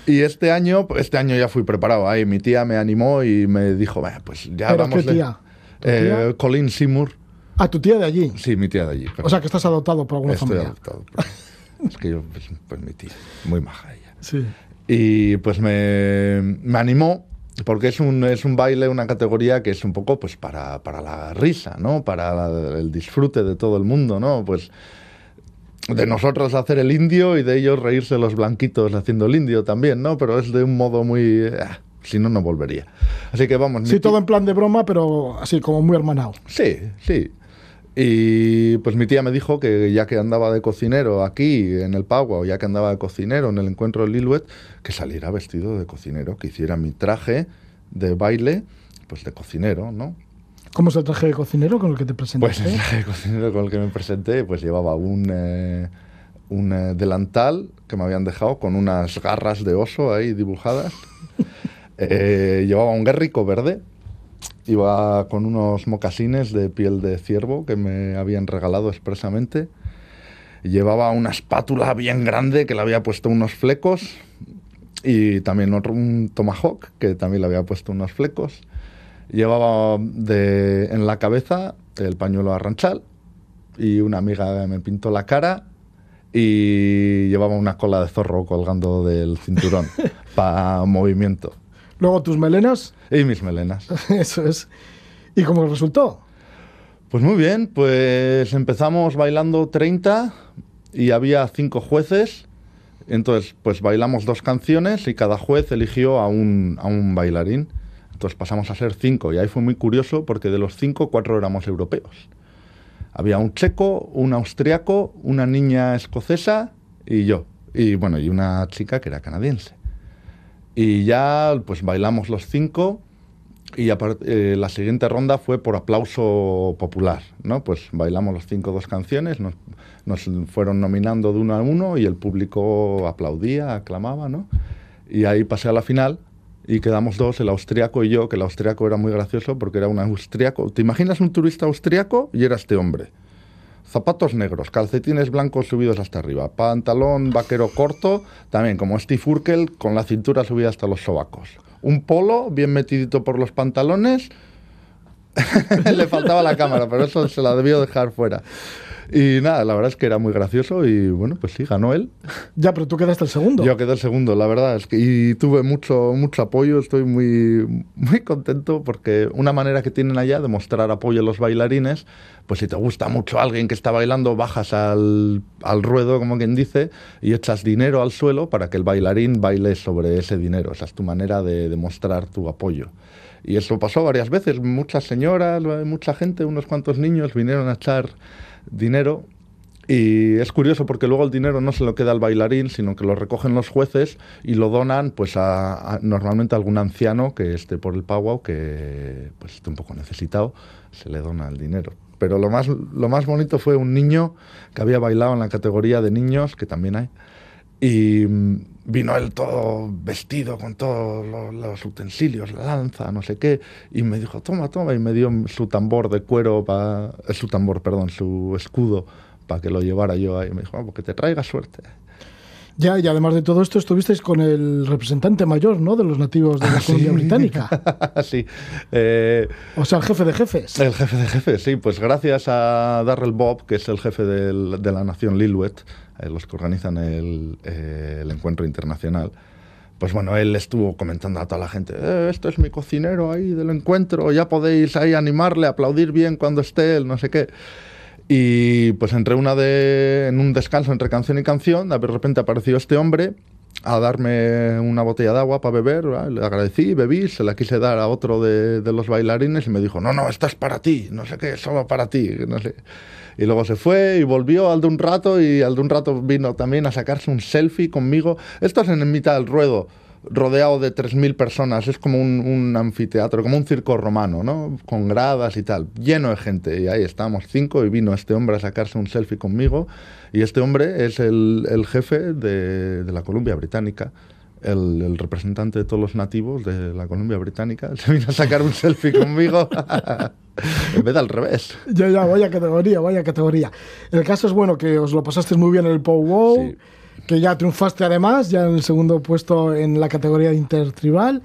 y este año, este año ya fui preparado. Ahí mi tía me animó y me dijo, "Bah, pues ya ¿Pero vamos. qué tía? ¿Tu Eh, tía? Colin Seymour. Ah, tu tía de allí. Sí, mi tía de allí. O sea, que estás adoptado por alguna Estoy familia. adoptado. es que yo, pues, pues mi tía, muy maja ella. Sí. Y pues me, me animó, porque es un, es un baile, una categoría que es un poco pues para, para la risa, ¿no? Para la- el disfrute de todo el mundo, ¿no? Pues de nosotros hacer el indio y de ellos reírse los blanquitos haciendo el indio también, ¿no? Pero es de un modo muy... ah, si no, no volvería. Así que vamos. Sí, todo en plan de broma, pero así como muy hermanado. Sí, sí. Y pues mi tía me dijo que ya que andaba de cocinero aquí en el Pagua, o ya que andaba de cocinero en el encuentro de Lilwet, que saliera vestido de cocinero, que hiciera mi traje de baile, pues de cocinero, ¿no? ¿Cómo es el traje de cocinero con el que te Pues presentaste? el traje de cocinero con el que me presenté, pues llevaba un, eh, un eh, delantal que me habían dejado con unas garras de oso ahí dibujadas. Eh, llevaba un guerrico verde. Iba con unos mocasines de piel de ciervo que me habían regalado expresamente. Llevaba una espátula bien grande que le había puesto unos flecos. Y también otro, un tomahawk que también le había puesto unos flecos. Llevaba de, en la cabeza el pañuelo arranchal y una amiga me pintó la cara y llevaba una cola de zorro colgando del cinturón para movimiento. Luego tus melenas, Y mis melenas. eso es. ¿Y cómo resultó? Pues muy bien, pues empezamos bailando 30 y había cinco jueces. Entonces, pues bailamos dos canciones y cada juez eligió a un, a un bailarín. Entonces pasamos a ser cinco y ahí fue muy curioso porque de los cinco, cuatro éramos europeos. Había un checo, un austriaco, una niña escocesa y yo. Y bueno, y una chica que era canadiense. Y ya pues bailamos los cinco y eh, la siguiente ronda fue por aplauso popular, ¿no? Pues bailamos los cinco dos canciones, nos, nos fueron nominando de uno a uno y el público aplaudía, aclamaba, ¿no? Y ahí pasé a la final y quedamos dos, el austriaco y yo, que el austriaco era muy gracioso porque era un austriaco. ¿Te imaginas un turista austriaco? Y era este hombre. Zapatos negros, calcetines blancos subidos hasta arriba, pantalón vaquero corto, también como Steve Urkel, con la cintura subida hasta los sobacos. Un polo bien metidito por los pantalones. Le faltaba la cámara, pero eso se la debió dejar fuera. Y nada, la verdad es que era muy gracioso y bueno, pues sí, ganó él. Ya, pero tú quedaste el segundo. Yo quedé el segundo, la verdad, es que y tuve mucho mucho apoyo, estoy muy muy contento porque una manera que tienen allá de mostrar apoyo a los bailarines, pues si te gusta mucho alguien que está bailando, bajas al, al ruedo, como quien dice, y echas dinero al suelo para que el bailarín baile sobre ese dinero. Esa es tu manera de demostrar tu apoyo. Y eso pasó varias veces, muchas señoras, mucha gente, unos cuantos niños vinieron a echar dinero y es curioso porque luego el dinero no se lo queda al bailarín, sino que lo recogen los jueces y lo donan pues a, normalmente a algún anciano que esté por el powwow que pues esté un poco necesitado, se le dona el dinero. Pero lo más, lo más bonito fue un niño que había bailado en la categoría de niños, que también hay, y vino él todo vestido con todos lo- los utensilios, la lanza, no sé qué, y me dijo, toma, toma, y me dio su tambor de cuero, pa, eh, su tambor, perdón, su escudo, para que lo llevara yo ahí. Me dijo, "Ah, porque te traiga suerte. Ya, y además de todo esto, estuvisteis con el representante mayor, ¿no? De los nativos de la Columbia Británica. sí. Eh, O sea, el jefe de jefes. El jefe de jefes, sí, pues gracias a Darrell Bob, que es el jefe del- de la nación Lilwet, eh, los que organizan el, eh, el encuentro internacional, pues bueno, él estuvo comentando a toda la gente, "Eh, esto es mi cocinero ahí del encuentro, ya podéis ahí animarle, aplaudir bien cuando esté él, no sé qué. Y pues entre una de, en un descanso entre canción y canción, de repente apareció este hombre a darme una botella de agua para beber, le agradecí, bebí, se la quise dar a otro de, de los bailarines y me dijo, no, no, esta es para ti, no sé qué, solo para ti, no sé. Y luego se fue y volvió al de un rato y al de un rato vino también a sacarse un selfie conmigo. Esto es en mitad del ruedo, rodeado de 3.000 personas, es como un, un anfiteatro, como un circo romano, ¿no? Con gradas y tal, lleno de gente. Y ahí estábamos cinco y vino este hombre a sacarse un selfie conmigo. Y este hombre es el, el jefe de, de la Columbia Británica. El, el representante de todos los nativos de la Columbia Británica se vino a sacar un selfie conmigo en vez de al revés. Ya, ya, vaya categoría, vaya categoría. El caso es bueno que os lo pasasteis muy bien en el Powwow, Sí. Que ya triunfaste además, ya en el segundo puesto en la categoría intertribal.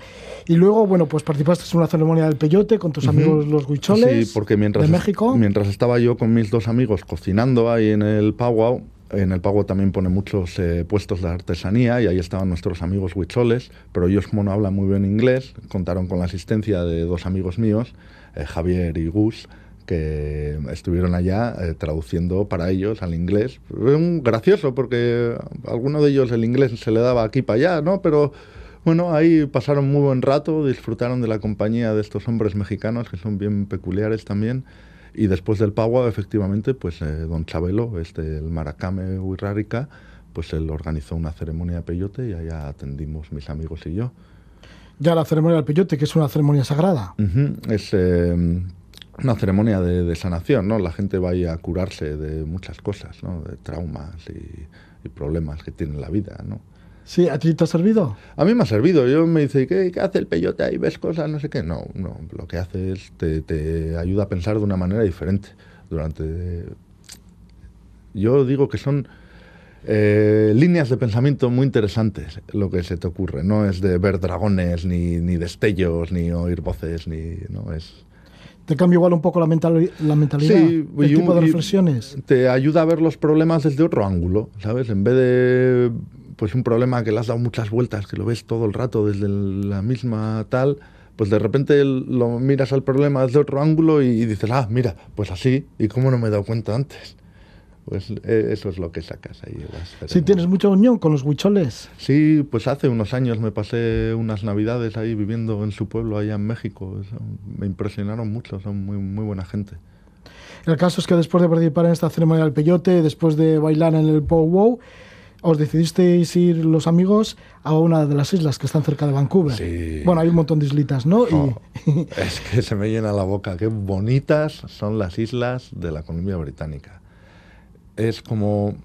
Y luego, bueno, pues participaste en una ceremonia del peyote con tus amigos los huicholes Sí, porque mientras, de México. mientras estaba yo con mis dos amigos cocinando ahí en el Powwow, en el Powwow también pone muchos eh, puestos de artesanía y ahí estaban nuestros amigos huicholes, pero ellos como no hablan muy bien inglés, contaron con la asistencia de dos amigos míos, eh, Javier y Gus, que estuvieron allá eh, traduciendo para ellos al inglés. Fue un gracioso porque a alguno de ellos el inglés se le daba aquí para allá, ¿no? Pero bueno, ahí pasaron muy buen rato, disfrutaron de la compañía de estos hombres mexicanos que son bien peculiares también. Y después del Pagua, efectivamente, pues eh, don Chabelo, este, el Maracame Huirrárica, pues él organizó una ceremonia de peyote y allá atendimos mis amigos y yo. Ya la ceremonia del peyote, que es una ceremonia sagrada. Ujú, Es eh, una ceremonia de, de sanación, ¿no? La gente va ahí a curarse de muchas cosas, ¿no? De traumas y, y problemas que tiene en la vida, ¿no? Sí, ¿a ti te ha servido? A mí me ha servido. Yo me dice, ¿qué, qué hace el peyote ahí? ¿Ves cosas? No sé qué. No, no. Lo que hace es te, te ayuda a pensar de una manera diferente. Durante. Yo digo que son eh, líneas de pensamiento muy interesantes lo que se te ocurre. No es de ver dragones, ni, ni destellos, ni oír voces, ni. No, es. ¿Te cambia igual un poco la, mental- la mentalidad? Sí, el y tipo un- de reflexiones. Te ayuda a ver los problemas desde otro ángulo, ¿sabes? En vez de pues un problema que le has dado muchas vueltas, que lo ves todo el rato desde la misma tal, pues de repente lo miras al problema desde otro ángulo y, y dices, ah, mira, pues así, ¿y cómo no me he dado cuenta antes? Pues eh, eso es lo que sacas ahí. Sí, tienes mucha unión con los huicholes. Sí, pues hace unos años me pasé unas navidades ahí viviendo en su pueblo, allá en México. Me impresionaron mucho, son muy, muy buena gente. El caso es que después de participar en esta ceremonia del peyote, después de bailar en el powwow, os decidisteis ir los amigos a una de las islas que están cerca de Vancouver. Sí. Bueno, hay un montón de islitas, ¿no? Y, es que se me llena la boca. Qué bonitas son las islas de la Columbia Británica. Es como,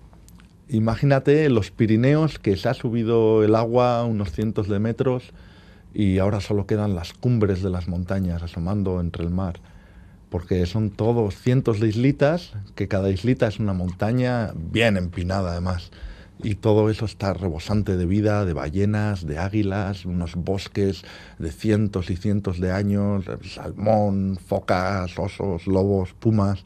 imagínate los Pirineos que se ha subido el agua unos cientos de metros y ahora solo quedan las cumbres de las montañas asomando entre el mar. Porque son todos cientos de islitas, que cada islita es una montaña bien empinada además. Y todo eso está rebosante de vida, de ballenas, de águilas, unos bosques de cientos y cientos de años, salmón, focas, osos, lobos, pumas.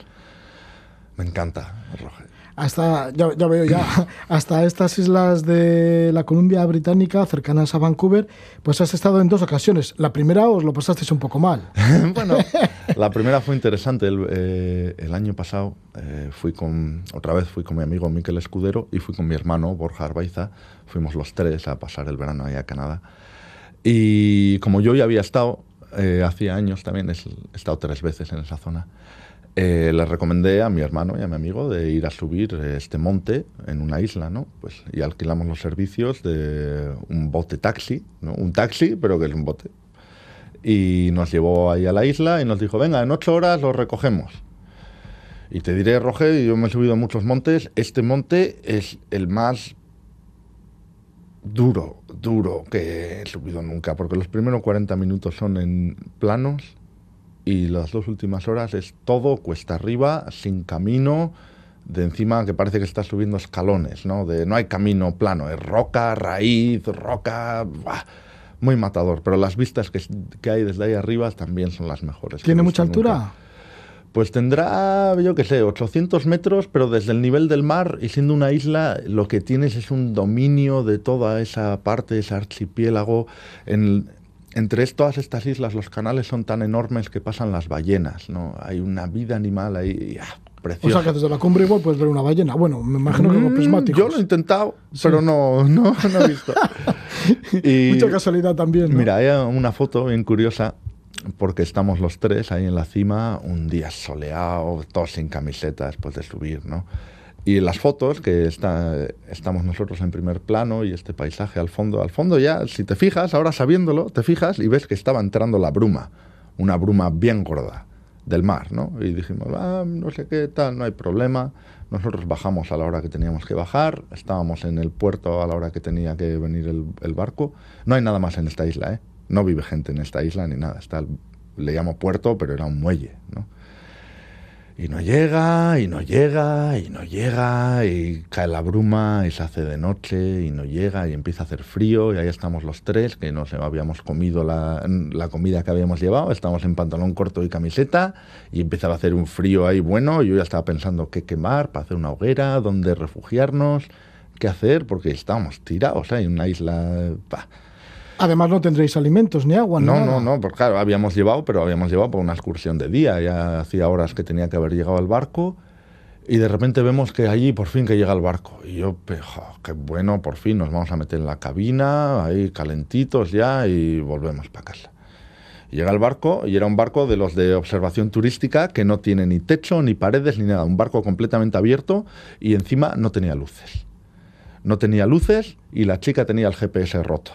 Me encanta, Roger. Hasta, ya, ya veo ya, hasta estas islas de la Columbia Británica, cercanas a Vancouver, pues has estado en dos ocasiones. La primera os lo pasasteis un poco mal. bueno, la primera fue interesante. El, eh, el año pasado eh, fui con, otra vez fui con mi amigo Miquel Escudero y fui con mi hermano Borja Arbaiza. Fuimos los tres a pasar el verano allá a Canadá. Y como yo ya había estado, eh, hacía años también, he estado tres veces en esa zona, eh, le recomendé a mi hermano y a mi amigo de ir a subir eh, este monte en una isla, ¿no? Pues, y alquilamos los servicios de un bote taxi, ¿no? Un taxi, pero que es un bote. Y nos llevó ahí a la isla y nos dijo, venga, en ocho horas lo recogemos. Y te diré, Roger, yo me he subido a muchos montes, este monte es el más duro, duro que he subido nunca, porque los primeros 40 minutos son en planos y las dos últimas horas es todo cuesta arriba, sin camino, de encima que parece que estás subiendo escalones, ¿no? De no hay camino plano, es roca, raíz, roca, muy matador, pero las vistas que, que hay desde ahí arriba también son las mejores. ¿Tiene mucha altura? Pues tendrá, yo qué sé, 800 metros, pero desde el nivel del mar y siendo una isla, lo que tienes es un dominio de toda esa parte, ese archipiélago. En, entre todas estas islas, los canales son tan enormes que pasan las ballenas, ¿no? Hay una vida animal ahí, ah, O preciosa. sea que desde la cumbre igual puedes ver una ballena. Bueno, me imagino que con Mm, prismáticos. Yo lo he intentado, pero no, no, no he visto. Y- Mucha casualidad también. ¿no? Mira, hay una foto bien curiosa porque estamos los tres ahí en la cima, un día soleado, todos sin camiseta después de subir, ¿no? Y las fotos, que está, estamos nosotros en primer plano y este paisaje al fondo, al fondo ya, si te fijas, ahora sabiéndolo, te fijas y ves que estaba entrando la bruma, una bruma bien gorda del mar, ¿no? Y dijimos, ah, no sé qué tal, no hay problema. Nosotros bajamos a la hora que teníamos que bajar, estábamos en el puerto a la hora que tenía que venir el, barco. No hay nada más en esta isla, ¿eh? No vive gente en esta isla ni nada. Está, le llamo puerto, pero era un muelle, ¿no? Y no llega, y no llega, y no llega, y cae la bruma, y se hace de noche, y no llega, y empieza a hacer frío, y ahí estamos los tres, que nos habíamos comido la, la comida que habíamos llevado, estamos en pantalón corto y camiseta, y empezaba a hacer un frío ahí bueno, y yo ya estaba pensando qué quemar para hacer una hoguera, dónde refugiarnos, qué hacer, porque estábamos tirados en una isla... pa. Además no tendréis alimentos ni agua. ni No, nada. no, no, porque claro, habíamos llevado, pero habíamos llevado por una excursión de día. Ya hacía horas que tenía que haber llegado al barco y de repente vemos que allí por fin que llega el barco. Y yo, jo, qué bueno, por fin nos vamos a meter en la cabina, ahí calentitos ya y volvemos para casa. Y llega el barco y era un barco de los de observación turística que no tiene ni techo, ni paredes, ni nada. Un barco completamente abierto y encima no tenía luces. No tenía luces y la chica tenía el GPS roto.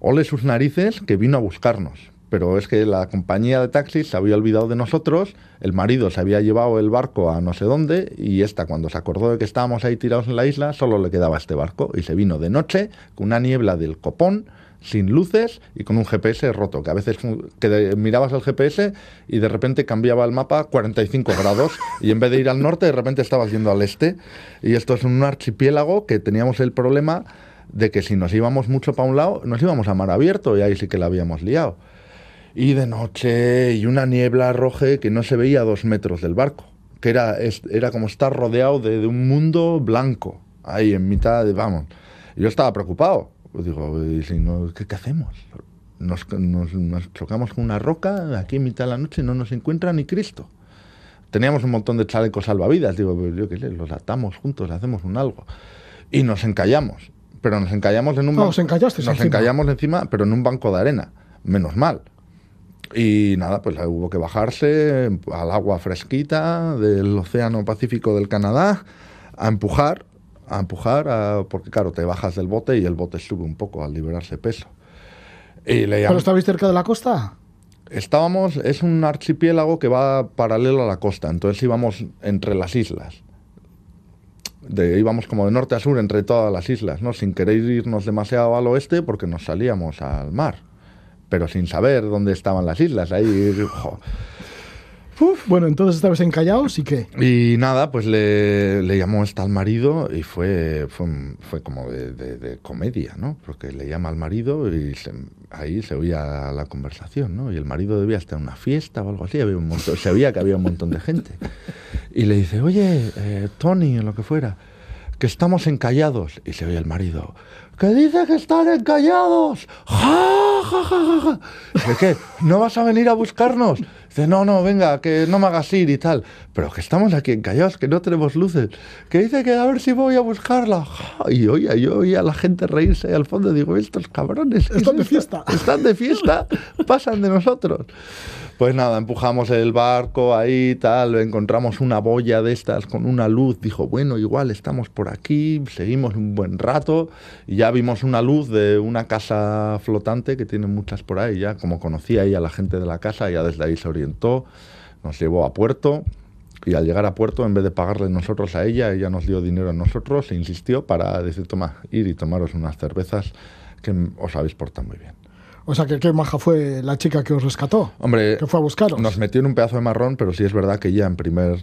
Ole sus narices que vino a buscarnos. Pero es que la compañía de taxis se había olvidado de nosotros, el marido se había llevado el barco a no sé dónde y esta cuando se acordó de que estábamos ahí tirados en la isla, solo le quedaba este barco y se vino de noche con una niebla del copón, sin luces y con un GPS roto, que a veces que mirabas el GPS y de repente cambiaba el mapa 45 grados y en vez de ir al norte de repente estabas yendo al este y esto es un archipiélago que teníamos el problema de que si nos íbamos mucho para un lado, nos íbamos a mar abierto y ahí sí que la habíamos liado. Y de noche, y una niebla roja que no se veía a dos metros del barco, que era, era como estar rodeado de, un mundo blanco, ahí en mitad de, vamos. Yo estaba preocupado. Pues digo, ¿y si no, ¿qué, hacemos? Nos, nos- nos chocamos con una roca aquí en mitad de la noche y no nos encuentra ni Cristo. Teníamos un montón de chalecos salvavidas, digo, pues yo qué sé, los atamos juntos, hacemos un algo. Y nos encallamos, pero nos encallamos en un Ah, ban- os encallasteis Nos encima. encallamos encima, pero en un banco de arena, menos mal. Y nada, pues hubo que bajarse al agua fresquita del Océano Pacífico del Canadá, a empujar a empujar, a- porque claro, te bajas del bote y el bote sube un poco al liberarse peso. Y le ¿Pero estabais cerca de la costa? Estábamos, es un archipiélago que va paralelo a la costa, entonces íbamos entre las islas. De, íbamos como de norte a sur entre todas las islas, ¿no? Sin querer irnos demasiado al oeste porque nos salíamos al mar, pero sin saber dónde estaban las islas. Ahí. Bueno, entonces estabais en Callaos y qué? Y nada, pues le, le llamó esta al marido y fue, fue, fue como de, de- de comedia, ¿no? Porque le llama al marido y se- ahí se oía la conversación, ¿no? Y el marido debía estar en una fiesta o algo así, había un montón, se veía que había un montón de gente. Y le dice, oye, eh, Tony, o lo que fuera, que estamos encallados. Y se oye el marido, que dice que están encallados. ¡Ja, ja, ja, ja, ja! Dice, ¿qué? ¿No vas a venir a buscarnos? Dice, no, no, venga, que no me hagas ir y tal. Pero que estamos aquí encallados, que no tenemos luces. Que dice que a ver si voy a buscarla. Y oía, yo oía a la gente reírse ahí al fondo. Digo, estos cabrones. ¿qué Están de fiesta. Están de fiesta, pasan de nosotros. Pues nada, empujamos el barco ahí, tal, encontramos una boya de estas con una luz. Dijo, bueno, igual estamos por aquí, seguimos un buen rato y ya vimos una luz de una casa flotante que tiene muchas por ahí. Ya como conocía ahí a la gente de la casa, ya desde ahí se orientó, nos llevó a puerto. Y al llegar a puerto, en vez de pagarle nosotros a ella, ella nos dio dinero a nosotros e insistió para decir, toma, ir y tomaros unas cervezas que os habéis portado muy bien. O sea, que qué maja fue la chica que os rescató. Hombre, Que fue a buscaros. nos metió en un pedazo de marrón, pero sí es verdad que ella en primer...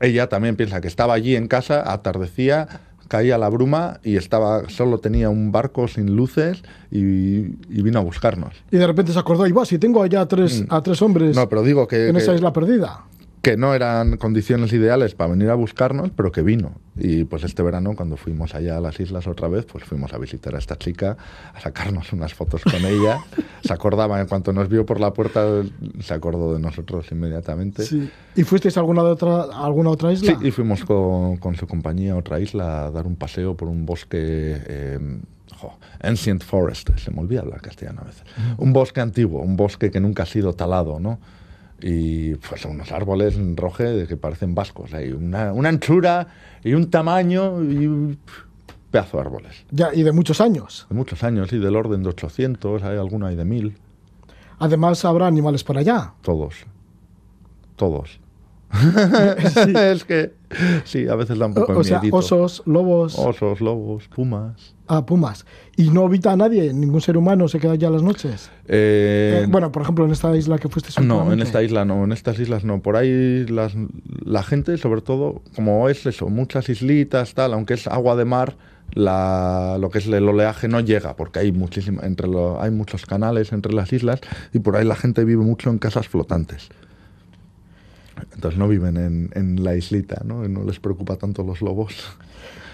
Ella también piensa que estaba allí en casa, atardecía, caía la bruma y estaba solo tenía un barco sin luces y, y vino a buscarnos. Y de repente se acordó, y va, si tengo allá a tres, a tres hombres Mm. No, pero digo que, en esa isla perdida. Que no eran condiciones ideales para venir a buscarnos, pero que vino. Y pues este verano, cuando fuimos allá a las islas otra vez, pues fuimos a visitar a esta chica, a sacarnos unas fotos con ella. Se acordaba, en cuanto nos vio por la puerta, se acordó de nosotros inmediatamente. Sí. ¿Y fuisteis a alguna, de otra, a alguna otra Sí, isla? y fuimos con, con su compañía a otra isla a dar un paseo por un bosque. eh, Ancient Forest, se me olvida hablar castellano a veces. Un bosque antiguo, un bosque que nunca ha sido talado, ¿no? Y pues unos árboles en roje que parecen vascos. Hay una, una anchura y un tamaño y un pedazo de árboles. Ya, y de muchos años. De muchos años, y del orden de 800, hay alguno hay de 1000. Además, habrá animales por allá. Todos. Todos. es que sí, a veces da un poco O, o sea, osos, lobos, Osos, lobos, pumas. ah, pumas. Y no habita nadie, ningún ser humano se queda allá las noches. Eh, Eh, bueno, por ejemplo, en esta isla que fuiste no, en esta isla no, en estas islas no. Por ahí las, la gente, sobre todo, como es eso, muchas islitas, tal, aunque es agua de mar, la, lo que es el oleaje no llega, porque hay muchísima, entre lo- hay muchos canales entre las islas y por ahí la gente vive mucho en casas flotantes. Entonces no viven en, en la islita, ¿no? Y no les preocupa tanto los lobos.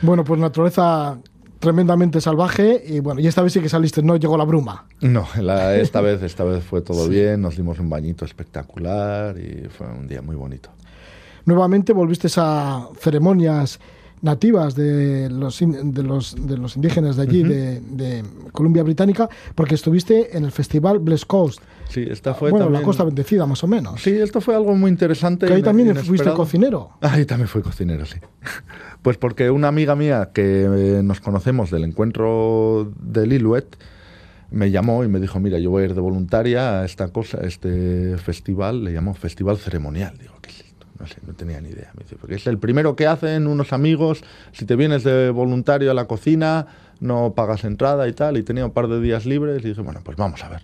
Bueno, pues naturaleza tremendamente salvaje y bueno, y esta vez sí que saliste, no llegó la bruma. No, la- esta vez, esta vez fue todo bien, nos dimos un bañito espectacular y fue un día muy bonito. Nuevamente volviste a ceremonias nativas de los, in- de los, de los indígenas de allí, de, de Columbia Británica, porque estuviste en el festival Bless Coast. Sí, esta fue bueno, también... la costa bendecida, más o menos. Sí, esto fue algo muy interesante. que ahí también fuiste inesperado. cocinero. Ahí también fui cocinero, sí. Pues porque una amiga mía que eh, nos conocemos del encuentro del Iluet me llamó y me dijo, mira, yo voy a ir de voluntaria a esta cosa, a este festival, le llamó Festival Ceremonial. Digo, ¿qué es esto? No sé, no tenía ni idea. Me dice, porque es el primero que hacen unos amigos, si te vienes de voluntario a la cocina, no pagas entrada y tal, y tenía un par de días libres y dije, bueno, pues vamos a ver.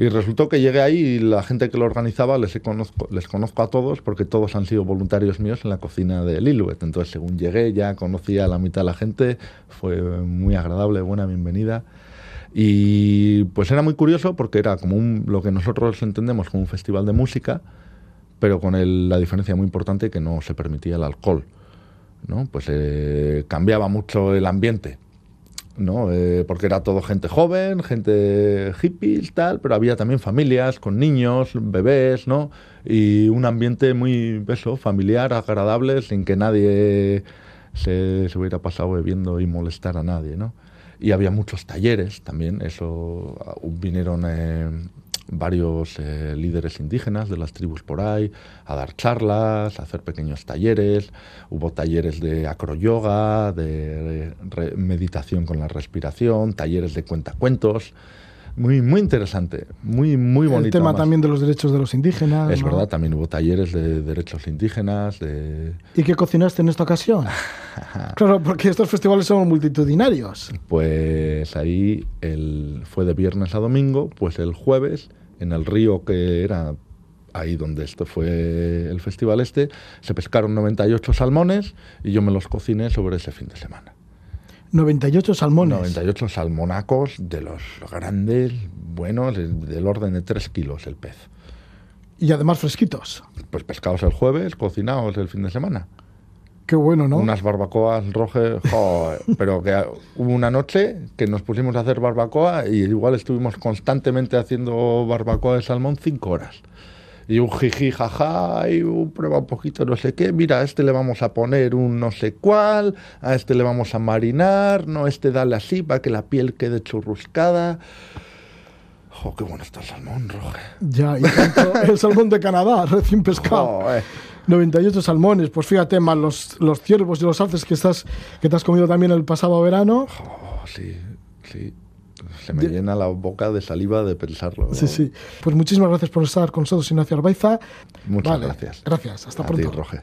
Y resultó que llegué ahí y la gente que lo organizaba les, conozco, les conozco a todos porque todos han sido voluntarios míos en la cocina de Liluet. Entonces, según llegué, ya conocía a la mitad de la gente, fue muy agradable, buena bienvenida. Y pues era muy curioso porque era como un, lo que nosotros entendemos como un festival de música, pero con el- la diferencia muy importante que no se permitía el alcohol. ¿no? Pues eh, cambiaba mucho el ambiente. ¿No? Eh, porque era todo gente joven, gente hippies, tal, pero había también familias con niños, bebés, ¿no? Y un ambiente muy, eso, familiar, agradable, sin que nadie se, se hubiera pasado bebiendo y molestar a nadie, ¿no? Y había muchos talleres también, eso, ah, vinieron eh, varios eh, líderes indígenas de las tribus por ahí a dar charlas, a hacer pequeños talleres. Hubo talleres de acroyoga, de re- meditación con la respiración, talleres de cuentacuentos. Muy, muy interesante, muy, muy bonito. El tema además. también de los derechos de los indígenas. Es ¿no? verdad, también hubo talleres de derechos indígenas, de... ¿Y qué cocinaste en esta ocasión? claro, porque estos festivales son multitudinarios. Pues ahí el, fue de viernes a domingo, pues el jueves en el río que era ahí donde esto fue el festival este, se pescaron 98 salmones y yo me los cociné sobre ese fin de semana. 98 salmones. 98 salmonacos de los grandes, buenos, del orden de 3 kilos el pez. Y además fresquitos. Pues pescados el jueves, cocinados el fin de semana. Qué bueno, ¿no? Unas barbacoas rojas, joder, pero que hubo una noche que nos pusimos a hacer barbacoa y igual estuvimos constantemente haciendo barbacoa de salmón cinco horas. Y un jiji, jaja, y un prueba un poquito no sé qué, mira, a este le vamos a poner un no sé cuál, a este le vamos a marinar, no, este dale así para que la piel quede churruscada. Jo, qué bueno está el salmón, Roge. Ya, y tanto el salmón de Canadá, recién pescado. Joder. 98 salmones, pues fíjate, más los, los ciervos y los alces que, estás, que te has comido también el pasado verano. Oh, sí, sí. Se me llena la boca de saliva de pensarlo. Sí, sí. Pues muchísimas gracias por estar con nosotros, Ignacio Arbaiza. Muchas Vale, gracias. Gracias, hasta A pronto. ti, Roge.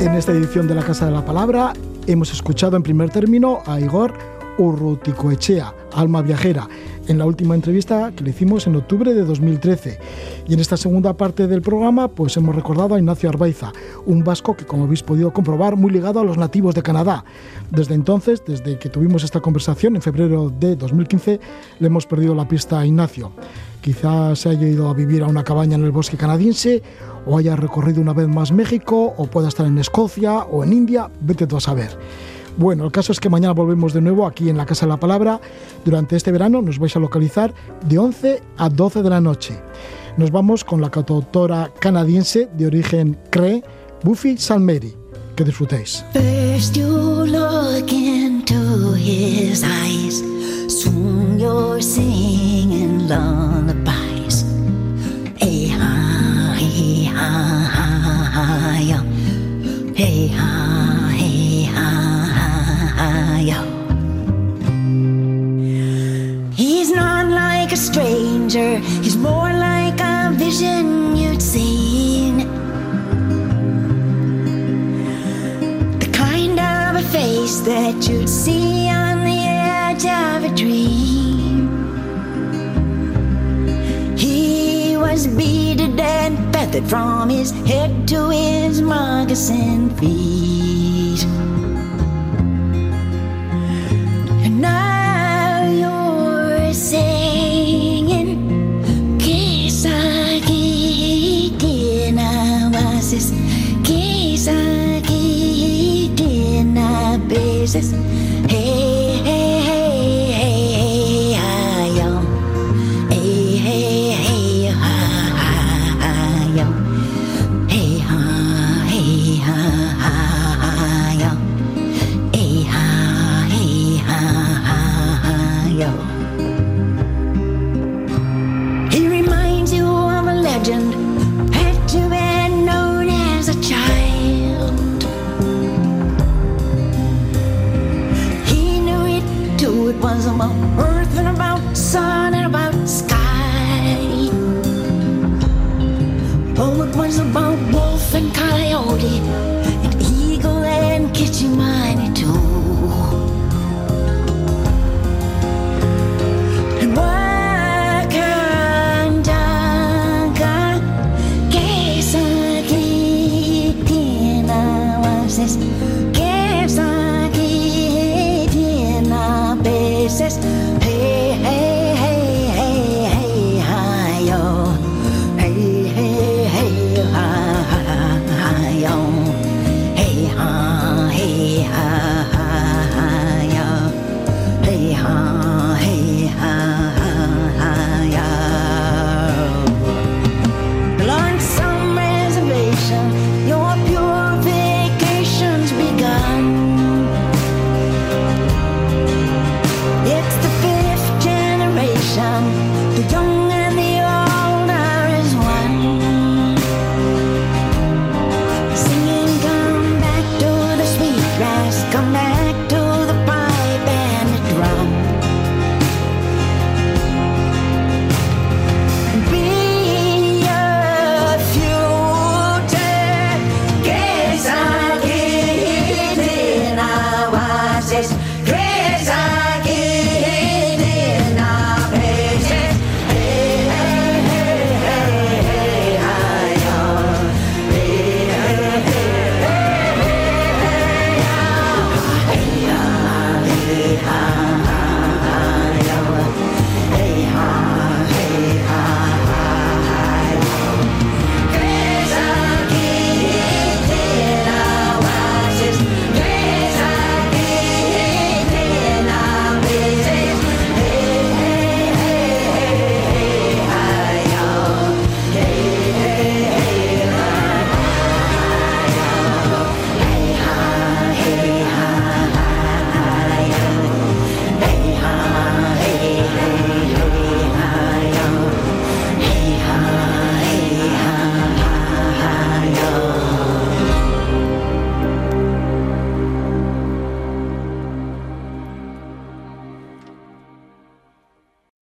En esta edición de la Casa de la Palabra hemos escuchado en primer término a Igor Urruticoechea, alma viajera, en la última entrevista que le hicimos en octubre de 2013. Y en esta segunda parte del programa pues hemos recordado a Ignacio Arbaiza, un vasco que como habéis podido comprobar muy ligado a los nativos de Canadá. Desde entonces, desde que tuvimos esta conversación en febrero de 2015, le hemos perdido la pista a Ignacio. Quizás se haya ido a vivir a una cabaña en el bosque canadiense, o haya recorrido una vez más México, o pueda estar en Escocia o en India, vete tú a saber. Bueno, el caso es que mañana volvemos de nuevo aquí en la Casa de la Palabra. Durante este verano nos vais a localizar de 11 a 12 de la noche. Nos vamos con la cantautora canadiense de origen Cree, Buffy Salmeri. Que disfrutéis. First you look into his eyes, soon you're singing lullabies. Hey ha, hey ha, ha, ha, yo. Hey ha, stranger, he's more like a vision you'd seen. The kind of a face that you'd see on the edge of a dream. He was beaded and feathered from his head to his moccasin feet.